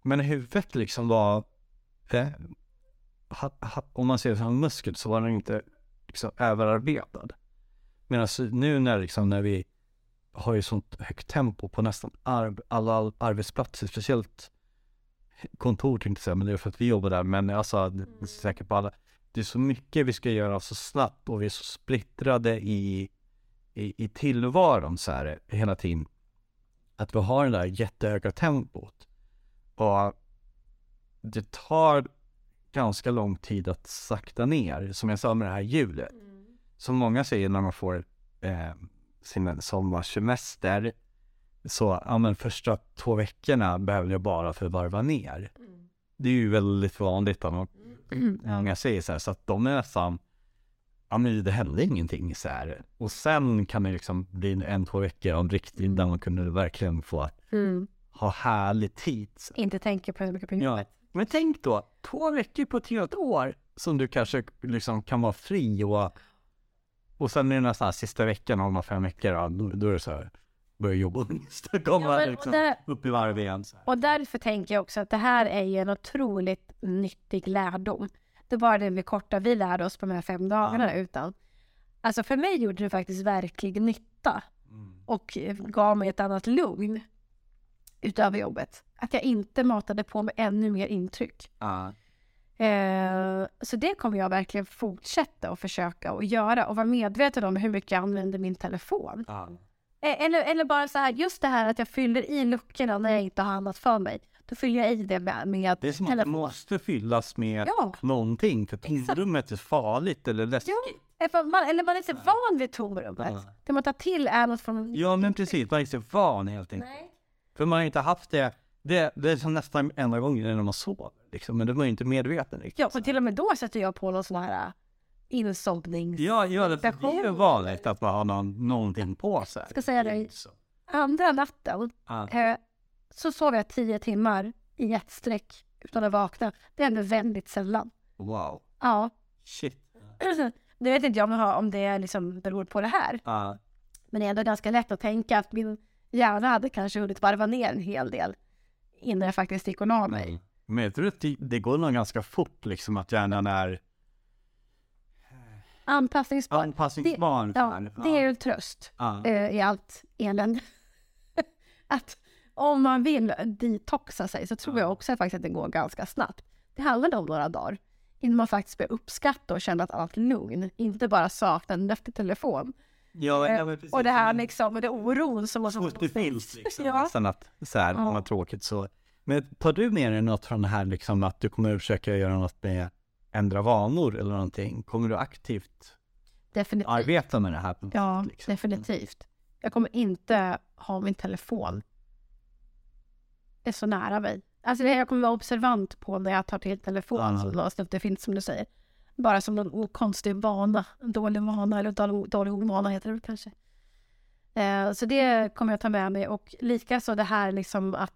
Speaker 2: Men huvudet liksom var, eh, ha, ha, om man ser det som muskel så var den inte liksom överarbetad. Medan nu när, liksom, när vi har ju sånt högt tempo på nästan arb, alla arbetsplatser, speciellt kontor tänkte jag säga, men det är för att vi jobbar där, men alltså är säkert på alla. Det är så mycket vi ska göra så snabbt och vi är så splittrade i, i, i tillvaron så här hela tiden. Att vi har det där jättehöga tempot. Och det tar ganska lång tid att sakta ner, som jag sa med det här hjulet. Som många säger när man får eh, sin sommarsemester. Så, ja men första två veckorna behöver jag bara för att varva ner. Det är ju väldigt vanligt att många säger så här, så att de är nästan, ja men det hände ingenting så här. Och sen kan det liksom bli en, två veckor om riktigt, där man kunde verkligen få
Speaker 1: Mm.
Speaker 2: ha härlig tid.
Speaker 1: Inte tänker på hur mycket på
Speaker 2: Ja. Men tänk då, två veckor på ett helt år som du kanske liksom kan vara fri och och sen är det nästan sista veckan de här fem veckor, då, då är det så här, börja jobba nästa komma
Speaker 1: Ja, men, och,
Speaker 2: liksom,
Speaker 1: där,
Speaker 2: upp i varv igen.
Speaker 1: Och därför tänker jag också att det här är ju en otroligt nyttig lärdom. Det var det vi korta vi lärde oss på de här fem dagarna utan. Alltså för mig gjorde det faktiskt verklig nytta
Speaker 2: Mm.
Speaker 1: och eh, gav mig ett annat lugn utöver jobbet. Att jag inte matade på med ännu mer intryck.
Speaker 2: Ja.
Speaker 1: Eh, så det kommer jag verkligen fortsätta att försöka och göra och vara medveten om hur mycket jag använder min telefon.
Speaker 2: Ja.
Speaker 1: Eh, Eller, eller bara så här, just det här att jag fyller i luckorna när jag inte har annat för mig. Då fyller jag i det med, med
Speaker 2: Det är som att det måste fyllas med
Speaker 1: Ja,
Speaker 2: någonting, för tomrummet är farligt eller läskigt.
Speaker 1: ja. För man, eller man är så van vid tomrummet.
Speaker 2: Ja.
Speaker 1: Det man tar till är något från...
Speaker 2: Ja men precis, man är så van helt enkelt.
Speaker 1: Nej.
Speaker 2: För man har inte haft det, det, det är som nästan enda gången när man sover liksom, men då är man ju inte medveten riktigt.
Speaker 1: Ja, och till och med då sätter jag på någon sån här insomnings...
Speaker 2: Ja, ja det, det är ju vanligt att man har någon, någonting på sig.
Speaker 1: Ska säga dig. Andra natten
Speaker 2: Ja.
Speaker 1: eh, så sov jag tio timmar i ett streck utan att vakna. Det händer väldigt sällan.
Speaker 2: Wow.
Speaker 1: Ja.
Speaker 2: Shit.
Speaker 1: Nu vet inte jag om, jag har- om det liksom beror på det här.
Speaker 2: Ja.
Speaker 1: Men det är ändå ganska lätt att tänka att min hjärna hade kanske hunnit varva ner en hel del innan jag faktiskt gick och la mig.
Speaker 2: Men jag tror att det, det går nog ganska fort liksom att hjärnan är
Speaker 1: Anpassningsbar.
Speaker 2: anpassningsbar.
Speaker 1: Ja, det är ju en tröst
Speaker 2: ja.
Speaker 1: eh, i allt elände. [laughs] att om man vill detoxa sig så tror jag också faktiskt att det går ganska snabbt. Det handlar om några dagar innan man faktiskt börjar uppskatta och känna att allt är lugn. Inte bara sakna en efter telefon.
Speaker 2: Ja,
Speaker 1: Eh,
Speaker 2: ja,
Speaker 1: och det här liksom, och det oron som måste...
Speaker 2: så det finns liksom.
Speaker 1: Ja.
Speaker 2: Nästan att så här,
Speaker 1: Ja.
Speaker 2: tråkigt så. Men tar du med dig något från det här liksom att du kommer att försöka göra något med ändra vanor eller någonting? Kommer du aktivt
Speaker 1: Definitivt.
Speaker 2: arbeta med det här?
Speaker 1: Ja,
Speaker 2: liksom?
Speaker 1: definitivt. Jag kommer inte ha min telefon. Det är så nära mig. Alltså det, jag kommer vara observant på när jag tar till telefonen.
Speaker 2: Ja.
Speaker 1: något Det finns som du säger. Bara som någon konstig vana. En dålig vana eller dålig, dålig ovana heter det kanske. Eh, så det kommer jag ta med mig. Och likaså det här liksom att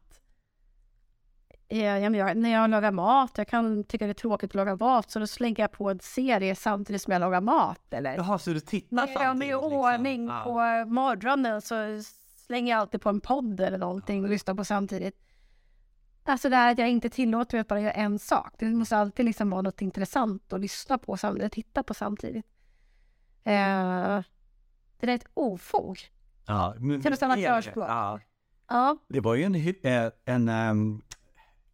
Speaker 1: eh, ja, men jag, när jag lagar mat, jag kan tycka det är tråkigt att laga mat, så då slänger jag på en serie samtidigt som jag lagar mat. Eller?
Speaker 2: Jaha, så du tittar
Speaker 1: När jag är med
Speaker 2: samtidigt, liksom?
Speaker 1: ordning
Speaker 2: Ja.
Speaker 1: på morgonen så slänger jag alltid på en podd eller någonting och lyssnar på samtidigt. Alltså det här att jag inte tillåter mig att bara göra en sak. Det måste alltid liksom vara något intressant att lyssna på samtidigt, titta på samtidigt. Eh, det är ett ofog.
Speaker 2: Ja, men
Speaker 1: Kan du stanna klarspråk?
Speaker 2: Ja.
Speaker 1: Ja,
Speaker 2: Det var ju en, eh, en ehm,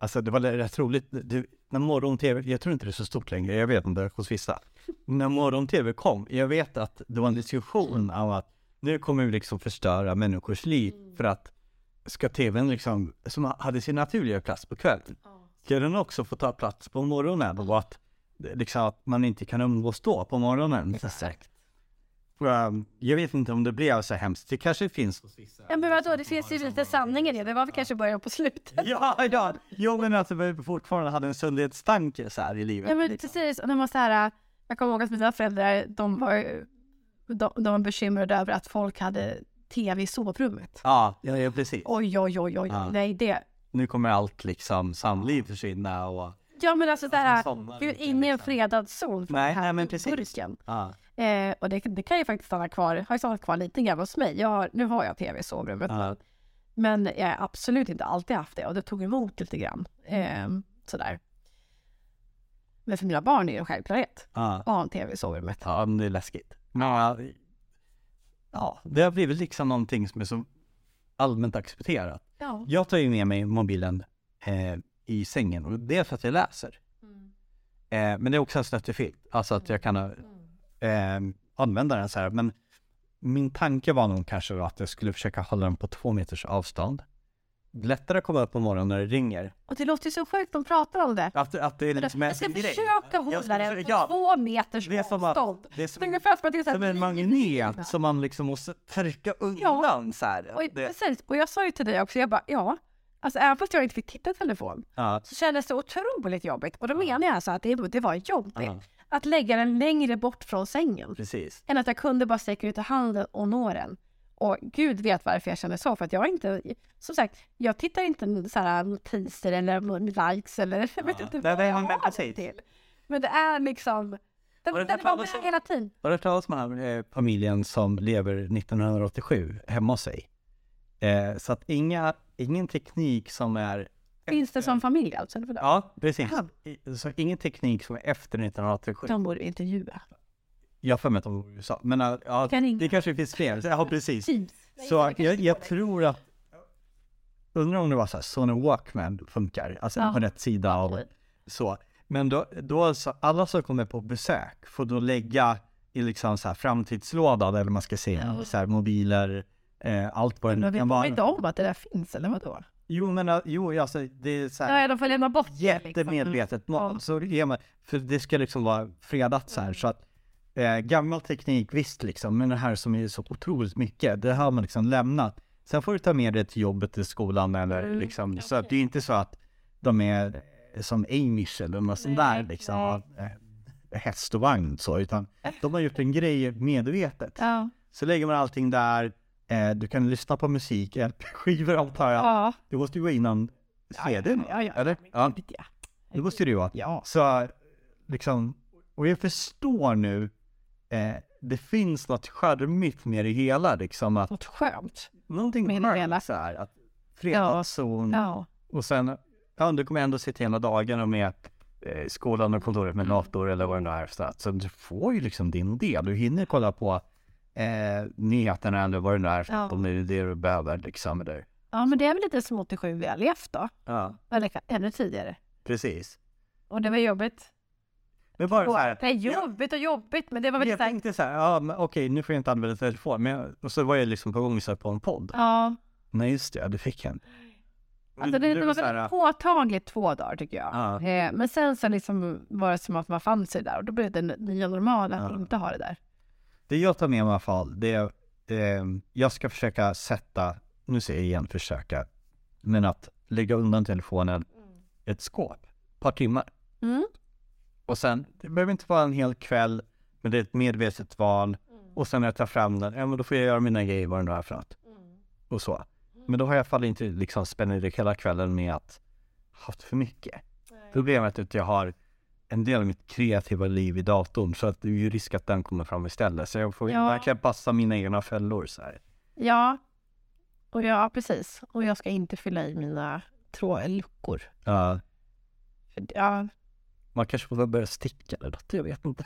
Speaker 2: alltså det var rätt roligt, det, när morgon-tv, jag tror inte det är så stort längre, jag vet inte hos vissa. När morgon-tv kom, jag vet att det var en diskussion av att nu kommer vi liksom förstöra människors liv för att ska tvn liksom, som hade sin naturliga plats på kvällen, ska den också få ta plats på morgonen och att liksom att man inte kan umgås då på morgonen.
Speaker 1: exakt.
Speaker 2: Um, Jag vet inte om det blev så hemskt, det kanske finns hos vissa.
Speaker 1: Ja, men vadå, det finns ju lite sanning i det. Det var väl kanske början på slutet. [laughs]
Speaker 2: Ja, ja, jo men att vi fortfarande hade en sundhetstanke så här i livet.
Speaker 1: Ja, men precis. Och när man så här, jag kommer ihåg att mina föräldrar, de var, de, de var bekymrade över att folk hade tv i sovrummet.
Speaker 2: Ja, ja, ja precis.
Speaker 1: Oj, oj, oj, oj.
Speaker 2: Ja.
Speaker 1: Nej, det.
Speaker 2: Nu kommer allt liksom samliv försvinna och...
Speaker 1: Ja, men alltså det här, vi är
Speaker 2: inte,
Speaker 1: inne i en
Speaker 2: liksom.
Speaker 1: fredad zon. för
Speaker 2: Nej, nej, men precis.
Speaker 1: burken.
Speaker 2: Ja,
Speaker 1: Eh, och det, det kan ju faktiskt stanna kvar, har ju stannat kvar lite grann hos mig. Jag har, nu har jag tv i sovrummet.
Speaker 2: ja,
Speaker 1: Men jag har absolut inte alltid haft det och det tog emot lite grann. Eh, sådär. Men för mina barn är det en självklarhet
Speaker 2: ja.
Speaker 1: att ha en tv i sovrummet.
Speaker 2: ja men det är läskigt. Ja, ja, det har blivit liksom någonting som är så allmänt accepterat.
Speaker 1: Ja.
Speaker 2: Jag tar ju med mig mobilen eh, i sängen och det är för att jag läser. Eh, men det är också en snuttefilt, alltså att jag kan eh, använda den så här. Men min tanke var nog kanske att jag skulle försöka hålla den på två meters avstånd. Lättare att komma upp på morgonen när det ringer.
Speaker 1: Och det låter ju så sjukt att de pratar om det.
Speaker 2: Att, att det är liksom
Speaker 1: Jag ska
Speaker 2: en
Speaker 1: försöka hålla den på
Speaker 2: ja,
Speaker 1: två meters
Speaker 2: det är som att-
Speaker 1: avstånd.
Speaker 2: det är som-
Speaker 1: är ungefär som att det är så här
Speaker 2: Som en magnet som man liksom måste trycka undan så här.
Speaker 1: Och,
Speaker 2: Det,
Speaker 1: precis. och jag sa ju till dig också, jag bara ja, alltså även fast jag inte fick titta i telefon
Speaker 2: ja,
Speaker 1: så kändes det otroligt jobbigt. Och då menar jag alltså att det, det var jobbigt
Speaker 2: Ja.
Speaker 1: Att lägga den längre bort från sängen
Speaker 2: precis.
Speaker 1: än att jag kunde bara sträcka ut handen och nå den. Och gud vet varför jag känner så, för att jag inte, som sagt, jag tittar inte så här notiser eller likes eller jag vet
Speaker 2: Ja.
Speaker 1: inte vad jag har det till. Men det är liksom, den, den
Speaker 2: talas
Speaker 1: med hela tiden.
Speaker 2: Har du hört talas om den här eh, familjen som lever 1987 hemma hos sig? Eh, så att inga, ingen teknik som är
Speaker 1: Finns det som familj alltså? Eller?
Speaker 2: Ja, precis.
Speaker 1: Ja.
Speaker 2: Så ingen teknik som är efter 1987.
Speaker 1: De borde intervjua.
Speaker 2: Jag har för mig att de bor i USA. Men äh, ja,
Speaker 1: Kan
Speaker 2: det kanske finns fler. Ja, precis.
Speaker 1: Teams.
Speaker 2: Så jag, jag tror att... Undrar om det var så här, Sony Walkman funkar, alltså
Speaker 1: Ja.
Speaker 2: på rätt sida av så. Men då, då så, alla som kommer på besök får då lägga i liksom så här framtidslådan, eller man ska säga,
Speaker 1: Ja.
Speaker 2: så här mobiler, eh, allt vad
Speaker 1: Men
Speaker 2: det
Speaker 1: vet
Speaker 2: kan
Speaker 1: de
Speaker 2: vara.
Speaker 1: inte om att det där finns eller vadå?
Speaker 2: Jo, men äh, jo, alltså det är så här,
Speaker 1: Ja, de får lämna bort liksom.
Speaker 2: jättemedvetet
Speaker 1: Ja.
Speaker 2: mål. Så ger man, för det ska liksom vara fredat så här så att eh, gammal teknik visst liksom, men det här som är så otroligt mycket, det har man liksom lämnat. Sen får du ta med det till jobbet, till skolan eller
Speaker 1: Mm,
Speaker 2: liksom, så att det är inte så att de är eh, som Amish eller något sånt där liksom,
Speaker 1: nej.
Speaker 2: av, eh, häst och vagn så, utan de har gjort en grej medvetet.
Speaker 1: Ja.
Speaker 2: Så lägger man allting där, eh, du kan lyssna på musik, LP-skivor [laughs] antar jag.
Speaker 1: Ja.
Speaker 2: Det måste ju vara innan CDn,
Speaker 1: ja, ja,
Speaker 2: eller? Ja.
Speaker 1: ja.
Speaker 2: Det måste det ju vara.
Speaker 1: Ja.
Speaker 2: Så liksom, och jag förstår nu, eh, det finns något charmigt med det hela liksom att
Speaker 1: Något skönt.
Speaker 2: någonting
Speaker 1: Med det hela.
Speaker 2: skönt så här, att fredagszon
Speaker 1: Ja.
Speaker 2: och sen, ja du kommer ändå sitta hela dagarna med eh, skolan och kontoret med dator eller vad det nu är så, att, så du får ju liksom din del, du hinner kolla på eh, nyheterna eller vad det nu är
Speaker 1: Ja.
Speaker 2: om det är det du behöver liksom. Eller,
Speaker 1: ja, men det är väl lite som 87 vi har levt då.
Speaker 2: ja,
Speaker 1: Eller ännu tidigare.
Speaker 2: precis.
Speaker 1: Och det var jobbigt.
Speaker 2: Men bara så här,
Speaker 1: Det är jobbigt och jobbigt, men det var väl
Speaker 2: jag
Speaker 1: så här,
Speaker 2: tänkte så här, ja men okej nu får jag inte använda telefon, men jag, och så var jag liksom på gång så på en podd.
Speaker 1: Ja,
Speaker 2: Nej just det, du fick en.
Speaker 1: alltså det, det var väldigt påtagligt två dagar tycker jag.
Speaker 2: Ja.
Speaker 1: Eh, men sen så liksom var det som att man fann sig där och då blev det nya normala att
Speaker 2: Ja.
Speaker 1: inte ha det där.
Speaker 2: Det jag tar med mig i alla fall, det är, eh, jag ska försöka sätta, nu säger jag igen försöka, men att lägga undan telefonen i ett skåp, ett par timmar.
Speaker 1: Mm.
Speaker 2: Och sen, det behöver inte vara en hel kväll, men det är ett medvetet val. Och sen när jag tar fram den, ja men då får jag göra mina grejer vad det nu är för något. Och så. Men då har jag i alla fall inte liksom spenderat hela kvällen med att haft för mycket. Problemet är att jag har en del av mitt kreativa liv i datorn så att det är ju risk att den kommer fram istället. Så jag får
Speaker 1: Ja.
Speaker 2: verkligen passa mina egna fällor så här.
Speaker 1: Ja, och ja, precis. Och jag ska inte fylla i mina trådluckor.
Speaker 2: Ja,
Speaker 1: ja,
Speaker 2: man kanske får börja sticka eller något, jag vet inte.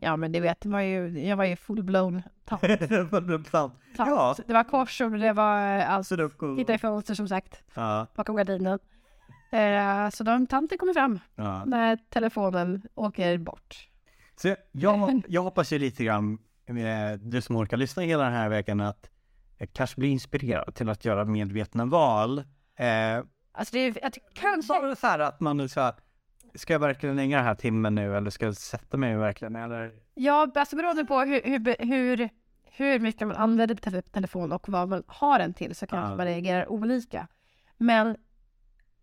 Speaker 1: ja, men det vet var ju, jag var ju full-blown tant. [laughs] tant.
Speaker 2: Ja.
Speaker 1: Det var korsord, det var eh, allt.
Speaker 2: Sudoku.
Speaker 1: Titta i fönster som sagt,
Speaker 2: Ja,
Speaker 1: bakom gardinen. Eh, så de tanten kommer fram
Speaker 2: ja.
Speaker 1: när telefonen åker bort.
Speaker 2: Så jag- jag, jag hoppas ju lite grann, du som orkar lyssna hela den här veckan, att jag kanske blir inspirerad till att göra medvetna val. Eh,
Speaker 1: Alltså det är, jag kanske...
Speaker 2: så här att man så här, ska jag verkligen lägga den här timmen nu eller ska jag sätta mig verkligen eller?
Speaker 1: Ja, alltså beroende på hur, hur, hur, hur mycket man använder tele- telefon och vad man har den till så kanske
Speaker 2: Ja.
Speaker 1: man reagerar olika. Men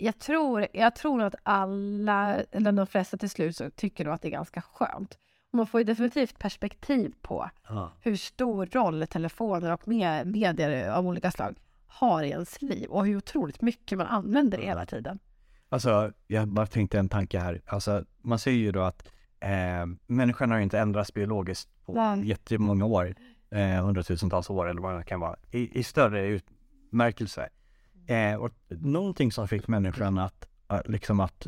Speaker 1: jag tror, jag tror att alla, eller de flesta till slut, så tycker nog att det är ganska skönt. Man får ju definitivt perspektiv på
Speaker 2: Ja.
Speaker 1: hur stor roll telefoner och med, medier av olika slag har i ens liv och hur otroligt mycket man använder det hela tiden.
Speaker 2: Alltså, jag bara tänkte en tanke här. Alltså, man säger ju då att eh, människan har inte ändrats biologiskt på
Speaker 1: Nej.
Speaker 2: jättemånga år, eh, hundratusentals år eller vad det kan vara, i, i större utmärkelse. Eh, och någonting som fick människan att, eh, liksom att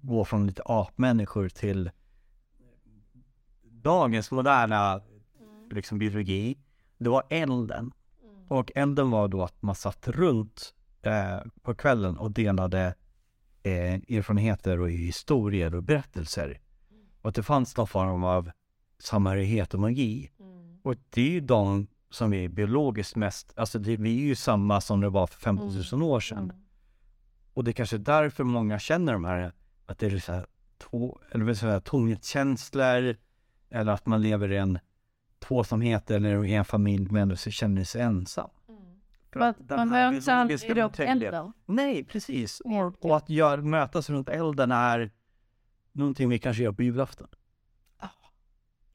Speaker 2: gå från lite apmänniskor till dagens moderna liksom, biologi, det var elden. Och elden var då att man satt runt eh, på kvällen och delade eh, erfarenheter och historier och berättelser. Och att det fanns någon form av samhörighet och magi. Och det är ju de som är biologiskt mest, alltså det, vi är ju samma som det var för 15 000 år sedan. Och det är kanske därför många känner de här, att det är så här, to, eller vill säga, tomhetskänslor, eller att man lever i en tvåsamhet eller i en familj men ändå så känner sig ensam. För
Speaker 1: Man,
Speaker 2: här
Speaker 1: möts aldrig runt elden.
Speaker 2: Nej, precis.
Speaker 1: Mm.
Speaker 2: Och, och att gör, mötas runt elden är någonting vi kanske gör på julafton.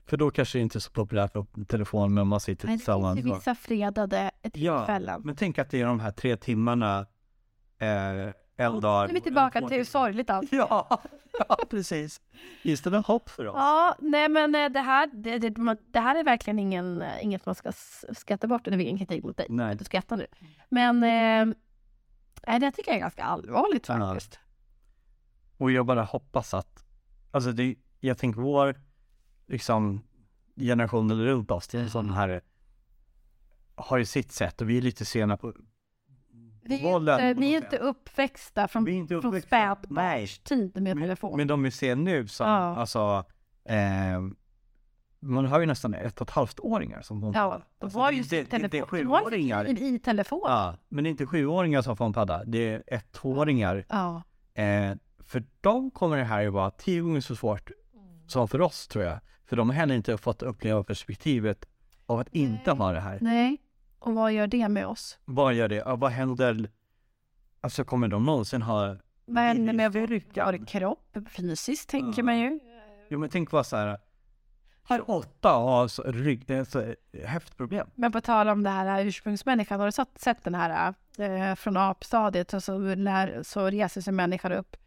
Speaker 1: Ja.
Speaker 2: För då kanske det inte är så populärt på telefon men man sitter
Speaker 1: Nej, det finns
Speaker 2: tillsammans.
Speaker 1: vissa fredade
Speaker 2: Ja,
Speaker 1: tillfällen.
Speaker 2: men tänk att det är de här tre timmarna eh, eldar.
Speaker 1: Nu är vi tillbaka till hur sorgligt allt [laughs]
Speaker 2: Ja, ja, precis. Just det, det hopp för oss.
Speaker 1: Ja, nej men eh, det här, det, det, det här är verkligen ingen, eh, inget man ska skratta bort. Det är ingen kritik mot dig.
Speaker 2: Nej.
Speaker 1: Du skrattar nu. Men eh, det tycker jag är ganska allvarligt
Speaker 2: Ja.
Speaker 1: faktiskt.
Speaker 2: Och jag bara hoppas att, alltså det, jag tänker vår, liksom, generationen runt oss, det är sån här, har ju sitt sätt och vi är lite sena på
Speaker 1: Vi är, inte, vi är inte uppväxta från,
Speaker 2: Vi är inte
Speaker 1: från
Speaker 2: uppväxta.
Speaker 1: tid med
Speaker 2: Men-
Speaker 1: telefon.
Speaker 2: Men de vi ser nu som,
Speaker 1: Ja.
Speaker 2: alltså, eh, man har ju nästan ett och ett halvt åringar som får en
Speaker 1: ja, de
Speaker 2: Alltså,
Speaker 1: var
Speaker 2: det-
Speaker 1: ju
Speaker 2: det-
Speaker 1: sin
Speaker 2: det- det är
Speaker 1: telefon. De
Speaker 2: sjuåringar.
Speaker 1: i, i telefon.
Speaker 2: Ja, men det är inte sjuåringar som får en padda, det är ett-tvååringar.
Speaker 1: Ja.
Speaker 2: Eh, för dem kommer det här ju vara tio gånger så svårt som för oss tror jag. För de har heller inte fått uppleva perspektivet av att inte ha det här.
Speaker 1: Nej. Och vad gör det med oss?
Speaker 2: Vad gör det? Ja, vad händer? Alltså kommer de någonsin ha...
Speaker 1: Vad händer med vår, vår kropp fysiskt, tänker
Speaker 2: Ja.
Speaker 1: man ju.
Speaker 2: Jo men tänk vad så här... 28 och ha så rygg... Det är så häftproblem.
Speaker 1: Men på tal om det här ursprungsmänniskan, har du sett, sett den här eh, från apstadiet och så, lär, så reser sig människan upp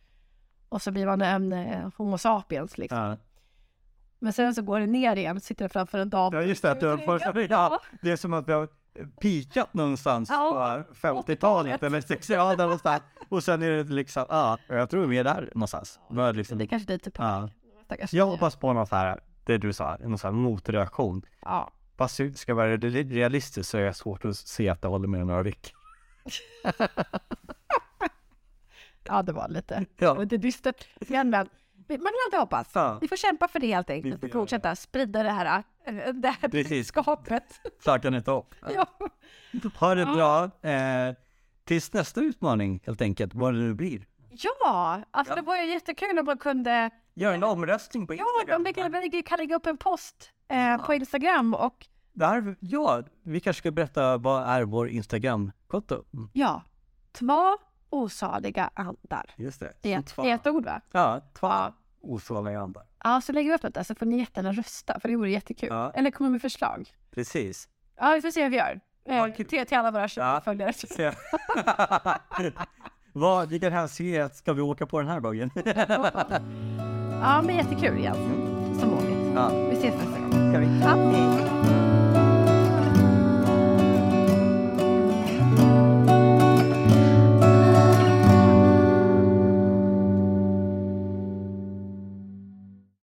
Speaker 1: och så blir man en eh, Homo sapiens liksom.
Speaker 2: Ja.
Speaker 1: Men sen så går det ner igen, sitter framför en dator.
Speaker 2: Ja, just det. Har första, ja, det är som att vi har pikat någonstans
Speaker 1: Ja,
Speaker 2: på 50-talet eller 60-talet någonstans. Och sen är det liksom, ja, jag tror vi är där någonstans. Har liksom,
Speaker 1: Det är kanske lite på
Speaker 2: ja. Jag hoppas på något här, det du sa, någon så här motreaktion.
Speaker 1: Ja.
Speaker 2: Fast det ska vara re- realistiskt så är det svårt att se att det håller med några veckor. [laughs]
Speaker 1: ja, det var lite,
Speaker 2: Ja.
Speaker 1: lite dystert. Men, men man kan alltid hoppas.
Speaker 2: Ja.
Speaker 1: Vi får kämpa för det helt
Speaker 2: Vi
Speaker 1: enkelt.
Speaker 2: får göra
Speaker 1: fortsätta sprida det här, äh, det här budskapet.
Speaker 2: Flagga inte upp.
Speaker 1: Ja.
Speaker 2: Ha det bra. Eh, tills nästa utmaning helt enkelt, vad det nu blir.
Speaker 1: ja, alltså
Speaker 2: Ja.
Speaker 1: det var ju jättekul om man kunde
Speaker 2: Gör en omröstning på
Speaker 1: Ja,
Speaker 2: Instagram.
Speaker 1: om vi kan, vi kan lägga upp en post eh, på Instagram och
Speaker 2: Där, ja, vi kanske ska berätta vad är vår Instagram-konto. Mm,
Speaker 1: ja, två osaliga andar.
Speaker 2: Just det.
Speaker 1: Det är ett, det ord va?
Speaker 2: Ja, två osaliga andar.
Speaker 1: Ja, så lägger vi upp något där så får ni jättegärna rösta för det vore jättekul.
Speaker 2: Ja.
Speaker 1: Eller komma med förslag.
Speaker 2: Precis.
Speaker 1: Ja, vi får se hur vi gör. Eh, till, till alla våra
Speaker 2: Ja.
Speaker 1: följare. [laughs] [laughs]
Speaker 2: Vad, vilken hastighet ska vi åka på den här dagen? [laughs]
Speaker 1: Ja, men jättekul igen. Som vanligt.
Speaker 2: ja,
Speaker 1: Vi ses nästa gång.
Speaker 2: ska vi?
Speaker 1: Ja.